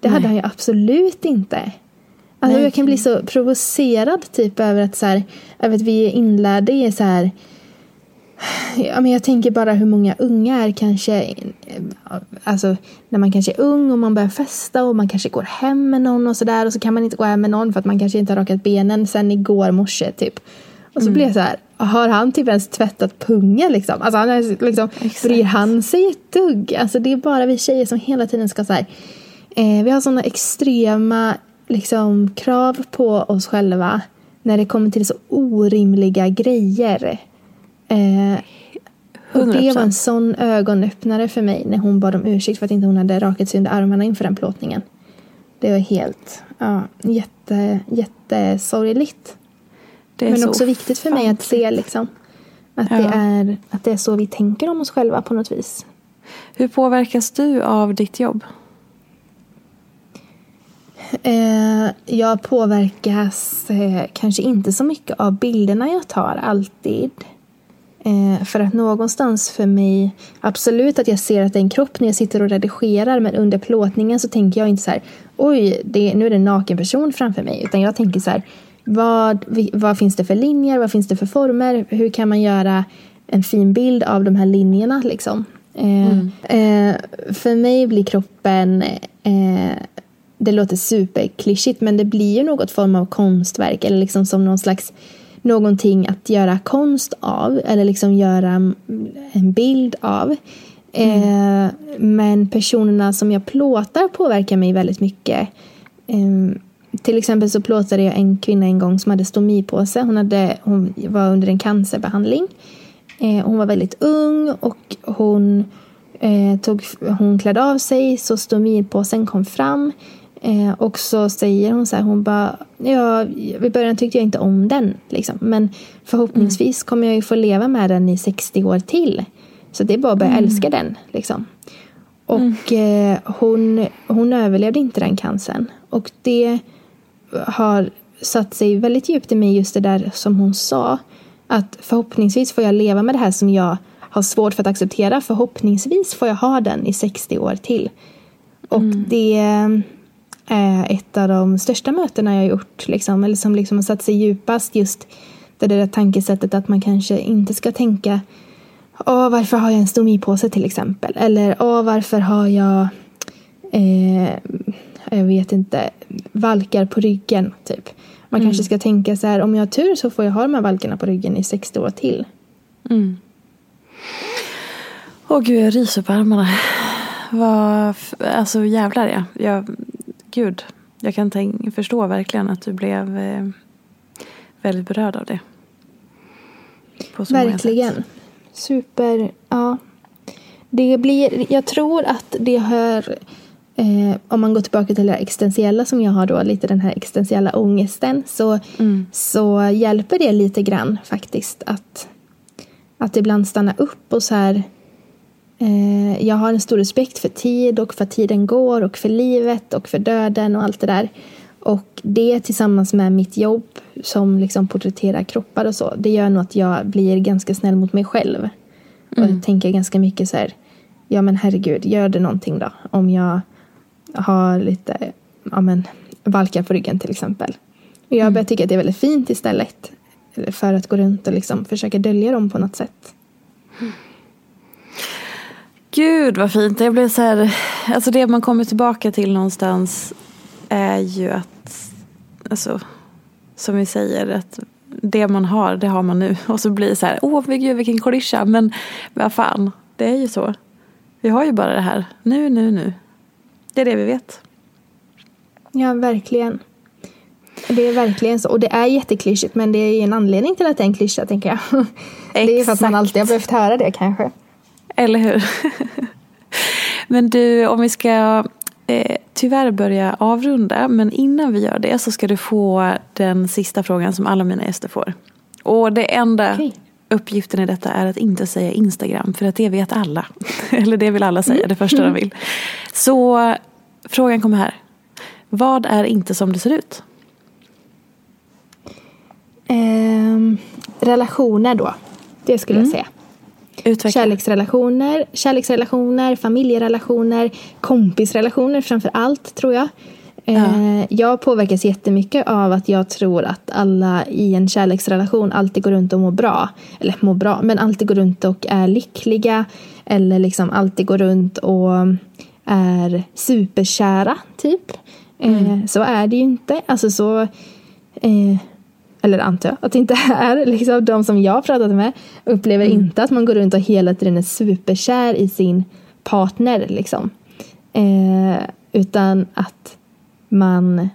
Det Nej. hade han ju absolut inte. Alltså, jag kan bli så provocerad typ över att, så här, över att vi är inlärda i så här Ja, men jag tänker bara hur många unga är kanske, alltså när man kanske är ung och man börjar festa och man kanske går hem med någon och sådär och så kan man inte gå hem med någon för att man kanske inte har rakat benen sen igår morse typ. Och så mm. blir jag så här, har han typ ens tvättat pungen liksom? Alltså han är, liksom, bryr han sig ett dugg? Alltså det är bara vi tjejer som hela tiden ska så här, eh, vi har sådana extrema liksom, krav på oss själva när det kommer till så orimliga grejer. Eh, och det var en sån ögonöppnare för mig när hon bad om ursäkt för att inte hon hade rakat sig under armarna inför den plåtningen. Det var helt, ja, jätte, jättesorgligt. Men också viktigt för mig att se liksom. Att, ja. det är, att det är så vi tänker om oss själva på något vis. Hur påverkas du av ditt jobb? Eh, jag påverkas eh, kanske inte så mycket av bilderna jag tar alltid. Eh, för att någonstans för mig, absolut att jag ser att det är en kropp när jag sitter och redigerar men under plåtningen så tänker jag inte så här oj, det, nu är det en naken person framför mig. Utan jag tänker så här, vad, vad finns det för linjer, vad finns det för former, hur kan man göra en fin bild av de här linjerna liksom. Eh, mm. Eh, för mig blir kroppen, eh, det låter superklyschigt men det blir ju något form av konstverk eller liksom som någon slags någonting att göra konst av eller liksom göra en bild av. Mm. Eh, men personerna som jag plåtar påverkar mig väldigt mycket. Eh, till exempel så plåtade jag en kvinna en gång som hade stomipåse. Hon, hade, hon var under en cancerbehandling. Eh, hon var väldigt ung och hon, eh, tog, hon klädde av sig så stomipåsen kom fram. Eh, och så säger hon så här, hon bara, ja, i början tyckte jag inte om den. Liksom. Men förhoppningsvis mm. kommer jag ju få leva med den i 60 år till. Så det är bara att börja mm. älska den. Liksom. Och mm. eh, hon, hon överlevde inte den cancern. Och det har satt sig väldigt djupt i mig just det där som hon sa. Att förhoppningsvis får jag leva med det här som jag har svårt för att acceptera. Förhoppningsvis får jag ha den i 60 år till. Och mm. det ett av de största mötena jag har gjort. Liksom, eller som liksom har satt sig djupast. Just det där tankesättet att man kanske inte ska tänka Åh, varför har jag en stomipåse till exempel? Eller Åh, varför har jag eh, jag vet inte, valkar på ryggen. Typ. Man mm. kanske ska tänka så här, om jag har tur så får jag ha de här valkarna på ryggen i 60 år till. Mm. Åh gud, jag ryser på armarna. Vad, alltså jävlar ja. Jag, gud, jag kan tänk, förstå verkligen att du blev eh, väldigt berörd av det. verkligen. Super, ja. Det blir, jag tror att det hör Eh, om man går tillbaka till det existentiella som jag har då, lite den här existentiella ångesten, så, mm. så hjälper det lite grann faktiskt att, att ibland stanna upp och så här eh, jag har en stor respekt för tid och för tiden går och för livet och för döden och allt det där. Och det tillsammans med mitt jobb som liksom porträtterar kroppar och så, det gör nog att jag blir ganska snäll mot mig själv. Mm. Och tänker ganska mycket så här, ja men herregud, gör det någonting då? Om jag ha lite ja, men, valkar på ryggen till exempel. Och jag mm. börjar tycka att det är väldigt fint istället. För att gå runt och liksom försöka dölja dem på något sätt. Gud vad fint. Jag blev så här, alltså det man kommer tillbaka till någonstans är ju att, alltså, som vi säger, att det man har, det har man nu. Och så blir det så här, åh men gud vilken klyscha, men vad fan, det är ju så. Vi har ju bara det här, nu, nu, nu. Det är det vi vet. Ja, verkligen. Det är verkligen så. Och det är jätteklyschigt men det är ju en anledning till att det är en klyscha tänker jag. Exakt. Det är för att man alltid har behövt höra det kanske. Eller hur. men du, om vi ska eh, tyvärr börja avrunda men innan vi gör det så ska du få den sista frågan som alla mina gäster får. Och det enda okay. uppgiften i detta är att inte säga Instagram för att det vet alla. Eller det vill alla säga, mm. det första de vill. Så frågan kommer här. Vad är inte som det ser ut? Eh, relationer då. Det skulle mm. jag säga. Utveckla. Kärleksrelationer, kärleksrelationer, familjerelationer, kompisrelationer framför allt tror jag. Ja. Eh, jag påverkas jättemycket av att jag tror att alla i en kärleksrelation alltid går runt och mår bra. Eller mår bra, men alltid går runt och är lyckliga. Eller liksom alltid går runt och är superkära, typ. Eh, mm. så är det ju inte. Alltså så... Eh, eller antar jag att det inte är. Liksom, de som jag har pratat med upplever mm. inte att man går runt och hela tiden är superkär i sin partner. Liksom. Eh, utan att man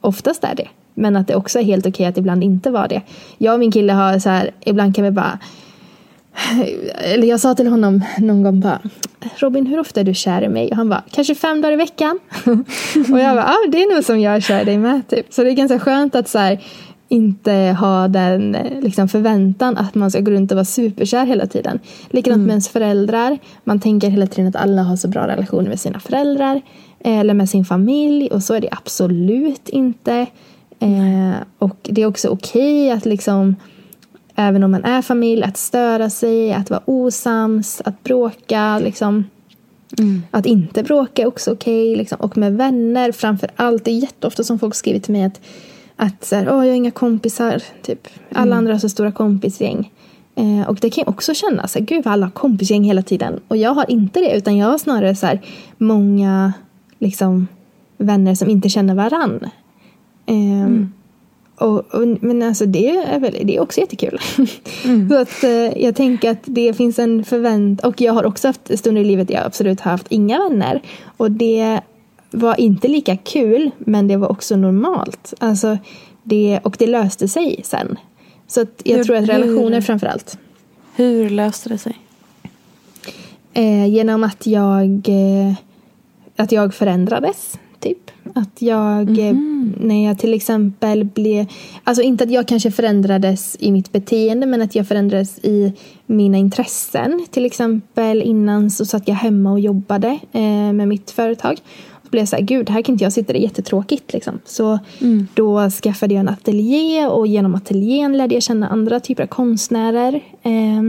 oftast är det. Men att det också är helt okej att ibland inte vara det. Jag och min kille har så här, ibland kan vi bara eller jag sa till honom någon gång bara Robin hur ofta är du kär i mig? Och han bara kanske fem dagar i veckan. och jag bara ah, det är nog som jag är kär i dig med typ. Så det är ganska skönt att så här, inte ha den liksom, förväntan att man ska gå runt och vara superkär hela tiden. Likadant mm. med ens föräldrar. Man tänker hela tiden att alla har så bra relationer med sina föräldrar eller med sin familj och så är det absolut inte. Eh, och det är också okej okay att liksom även om man är familj, att störa sig, att vara osams, att bråka. Liksom. Mm. Att inte bråka är också okej. Okay, liksom. Och med vänner framför allt. Det är jätteofta som folk skriver till mig att, att så här, jag har inga kompisar. Typ. Alla mm. andra har så stora kompisgäng. Eh, och det kan jag också känna, så här, gud vad alla har kompisgäng hela tiden. Och jag har inte det, utan jag har snarare så här, många liksom, vänner som inte känner varann. Eh, mm. Och, och, men alltså det är, väl, det är också jättekul. Mm. så att, eh, jag tänker att det finns en förväntan. Och jag har också haft stunder i livet där jag absolut har haft inga vänner. Och det var inte lika kul, men det var också normalt. Alltså, det, och det löste sig sen. Så att jag hur, tror att relationer hur, framför allt. Hur löste det sig? Eh, genom att jag, eh, att jag förändrades, typ. Att jag, mm. när jag till exempel blev, alltså inte att jag kanske förändrades i mitt beteende men att jag förändrades i mina intressen. Till exempel innan så satt jag hemma och jobbade eh, med mitt företag. Blev så här, gud, här kan inte jag sitta, det är jättetråkigt. Liksom. Så mm. då skaffade jag en ateljé och genom ateljén lärde jag känna andra typer av konstnärer. Eh,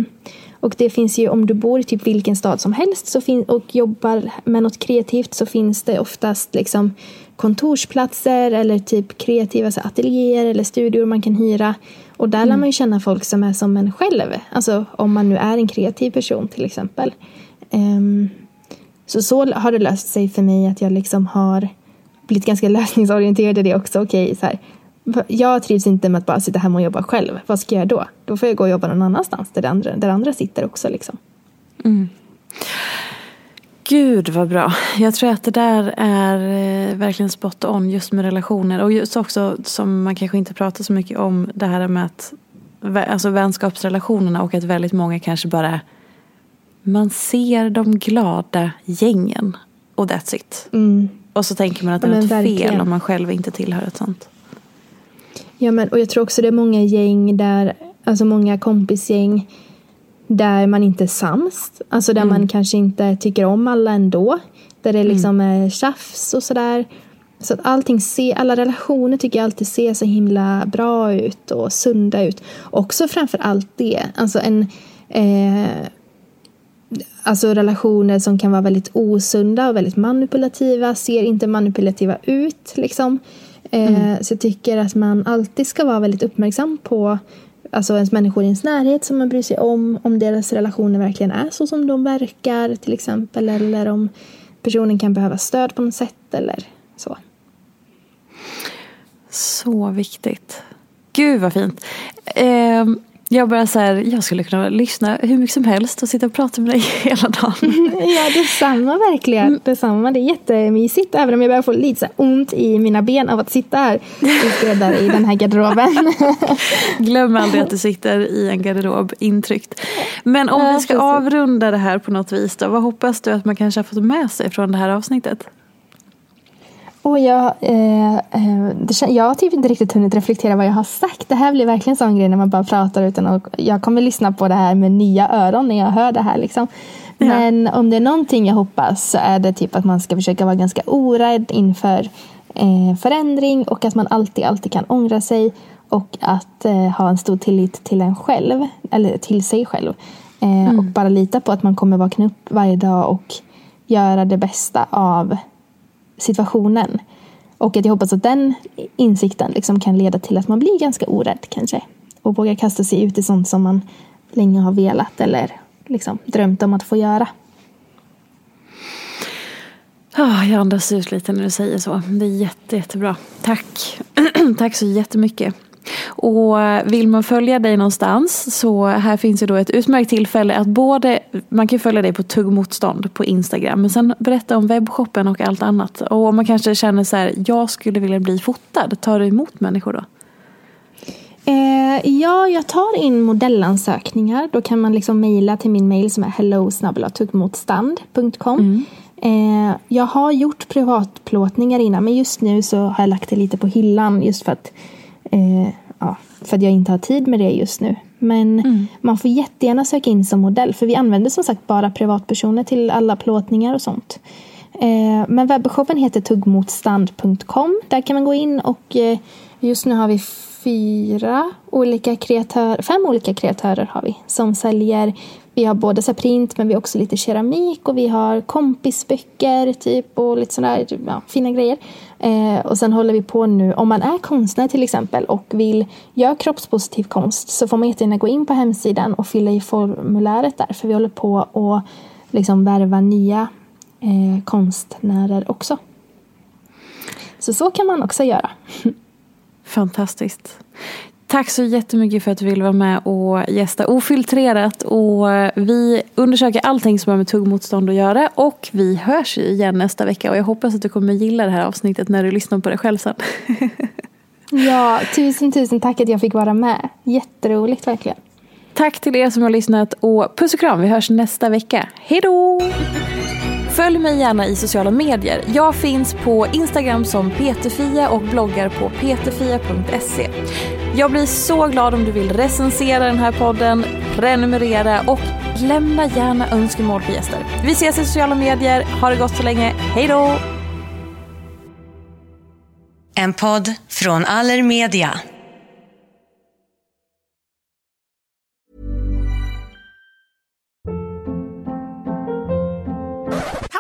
och det finns ju om du bor i typ vilken stad som helst så fin- och jobbar med något kreativt så finns det oftast liksom kontorsplatser eller typ kreativa så ateljéer eller studior man kan hyra. Och där mm. lär man ju känna folk som är som en själv. Alltså om man nu är en kreativ person till exempel. Um, så så har det löst sig för mig att jag liksom har blivit ganska lösningsorienterad i det också. Okej, så här, jag trivs inte med att bara sitta hemma och jobba själv. Vad ska jag göra då? Då får jag gå och jobba någon annanstans där andra, där andra sitter också. Liksom. Mm. Gud vad bra. Jag tror att det där är eh, verkligen spot on just med relationer. Och just också som man kanske inte pratar så mycket om det här med att alltså vänskapsrelationerna och att väldigt många kanske bara man ser de glada gängen och that's it. Mm. Och så tänker man att det är något fel om man själv inte tillhör ett sånt. Ja, men, och jag tror också det är många gäng där, alltså många kompisgäng där man inte är sams. Alltså där mm. man kanske inte tycker om alla ändå. Där det liksom mm. är tjafs och sådär. Så att allting se, alla relationer tycker jag alltid ser så himla bra ut och sunda ut. Också framför allt det. Alltså en... Eh, alltså relationer som kan vara väldigt osunda och väldigt manipulativa ser inte manipulativa ut. Liksom. Eh, mm. Så jag tycker att man alltid ska vara väldigt uppmärksam på alltså ens människor i ens närhet som man bryr sig om, om deras relationer verkligen är så som de verkar till exempel, eller om personen kan behöva stöd på något sätt eller så. Så viktigt. Gud vad fint. Eh, jag bara så här, jag skulle kunna lyssna hur mycket som helst och sitta och prata med dig hela dagen. ja, detsamma verkligen. Mm. Detsamma. Det är jättemysigt. Även om jag börjar få lite så ont i mina ben av att sitta här där i den här garderoben. Glöm aldrig att du sitter i en garderob intryckt. Men om ja, vi ska precis. avrunda det här på något vis då. Vad hoppas du att man kanske har fått med sig från det här avsnittet? Och jag, eh, eh, jag har typ inte riktigt hunnit reflektera vad jag har sagt. Det här blir verkligen en sån grej när man bara pratar utan att jag kommer lyssna på det här med nya öron när jag hör det här. Liksom. Ja. Men om det är någonting jag hoppas så är det typ att man ska försöka vara ganska orädd inför eh, förändring och att man alltid, alltid kan ångra sig och att eh, ha en stor tillit till en själv, eller till sig själv. Eh, mm. Och bara lita på att man kommer vakna upp varje dag och göra det bästa av situationen. Och att jag hoppas att den insikten liksom kan leda till att man blir ganska orädd kanske. Och vågar kasta sig ut i sånt som man länge har velat eller liksom drömt om att få göra. Oh, jag andas ut lite när du säger så. Det är jätte, jättebra. Tack. Tack så jättemycket. Och vill man följa dig någonstans så här finns ju då ett utmärkt tillfälle att både, man kan följa dig på tuggmotstånd på Instagram, men sen berätta om webbshoppen och allt annat. Och om man kanske känner så här, jag skulle vilja bli fotad, tar du emot människor då? Eh, ja, jag tar in modellansökningar. Då kan man liksom mejla till min mejl som är hello mm. eh, Jag har gjort privatplåtningar innan men just nu så har jag lagt det lite på hyllan just för att Eh, ja, för att jag inte har tid med det just nu. Men mm. man får jättegärna söka in som modell. För vi använder som sagt bara privatpersoner till alla plåtningar och sånt. Eh, men webbshoppen heter tuggmotstand.com. Där kan man gå in och eh, just nu har vi fyra olika kreatörer, fem olika kreatörer har vi som säljer vi har både så print men vi har också lite keramik och vi har kompisböcker typ och lite sådana ja, fina grejer. Eh, och sen håller vi på nu, om man är konstnär till exempel och vill göra kroppspositiv konst så får man jättegärna gå in på hemsidan och fylla i formuläret där för vi håller på att liksom värva nya eh, konstnärer också. Så så kan man också göra. Fantastiskt. Tack så jättemycket för att du ville vara med och gästa Ofiltrerat. Och vi undersöker allting som har med tuggmotstånd att göra. Och vi hörs igen nästa vecka. Och jag hoppas att du kommer gilla det här avsnittet när du lyssnar på det själv sen. ja, tusen tusen tack att jag fick vara med. Jätteroligt verkligen. Tack till er som har lyssnat och puss och kram. Vi hörs nästa vecka. Hej då! Följ mig gärna i sociala medier. Jag finns på Instagram som peterfia och bloggar på peterfia.se. Jag blir så glad om du vill recensera den här podden, prenumerera och lämna gärna önskemål på gäster. Vi ses i sociala medier. Ha det gott så länge. Hej då! En podd från Allermedia.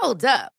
Hold up.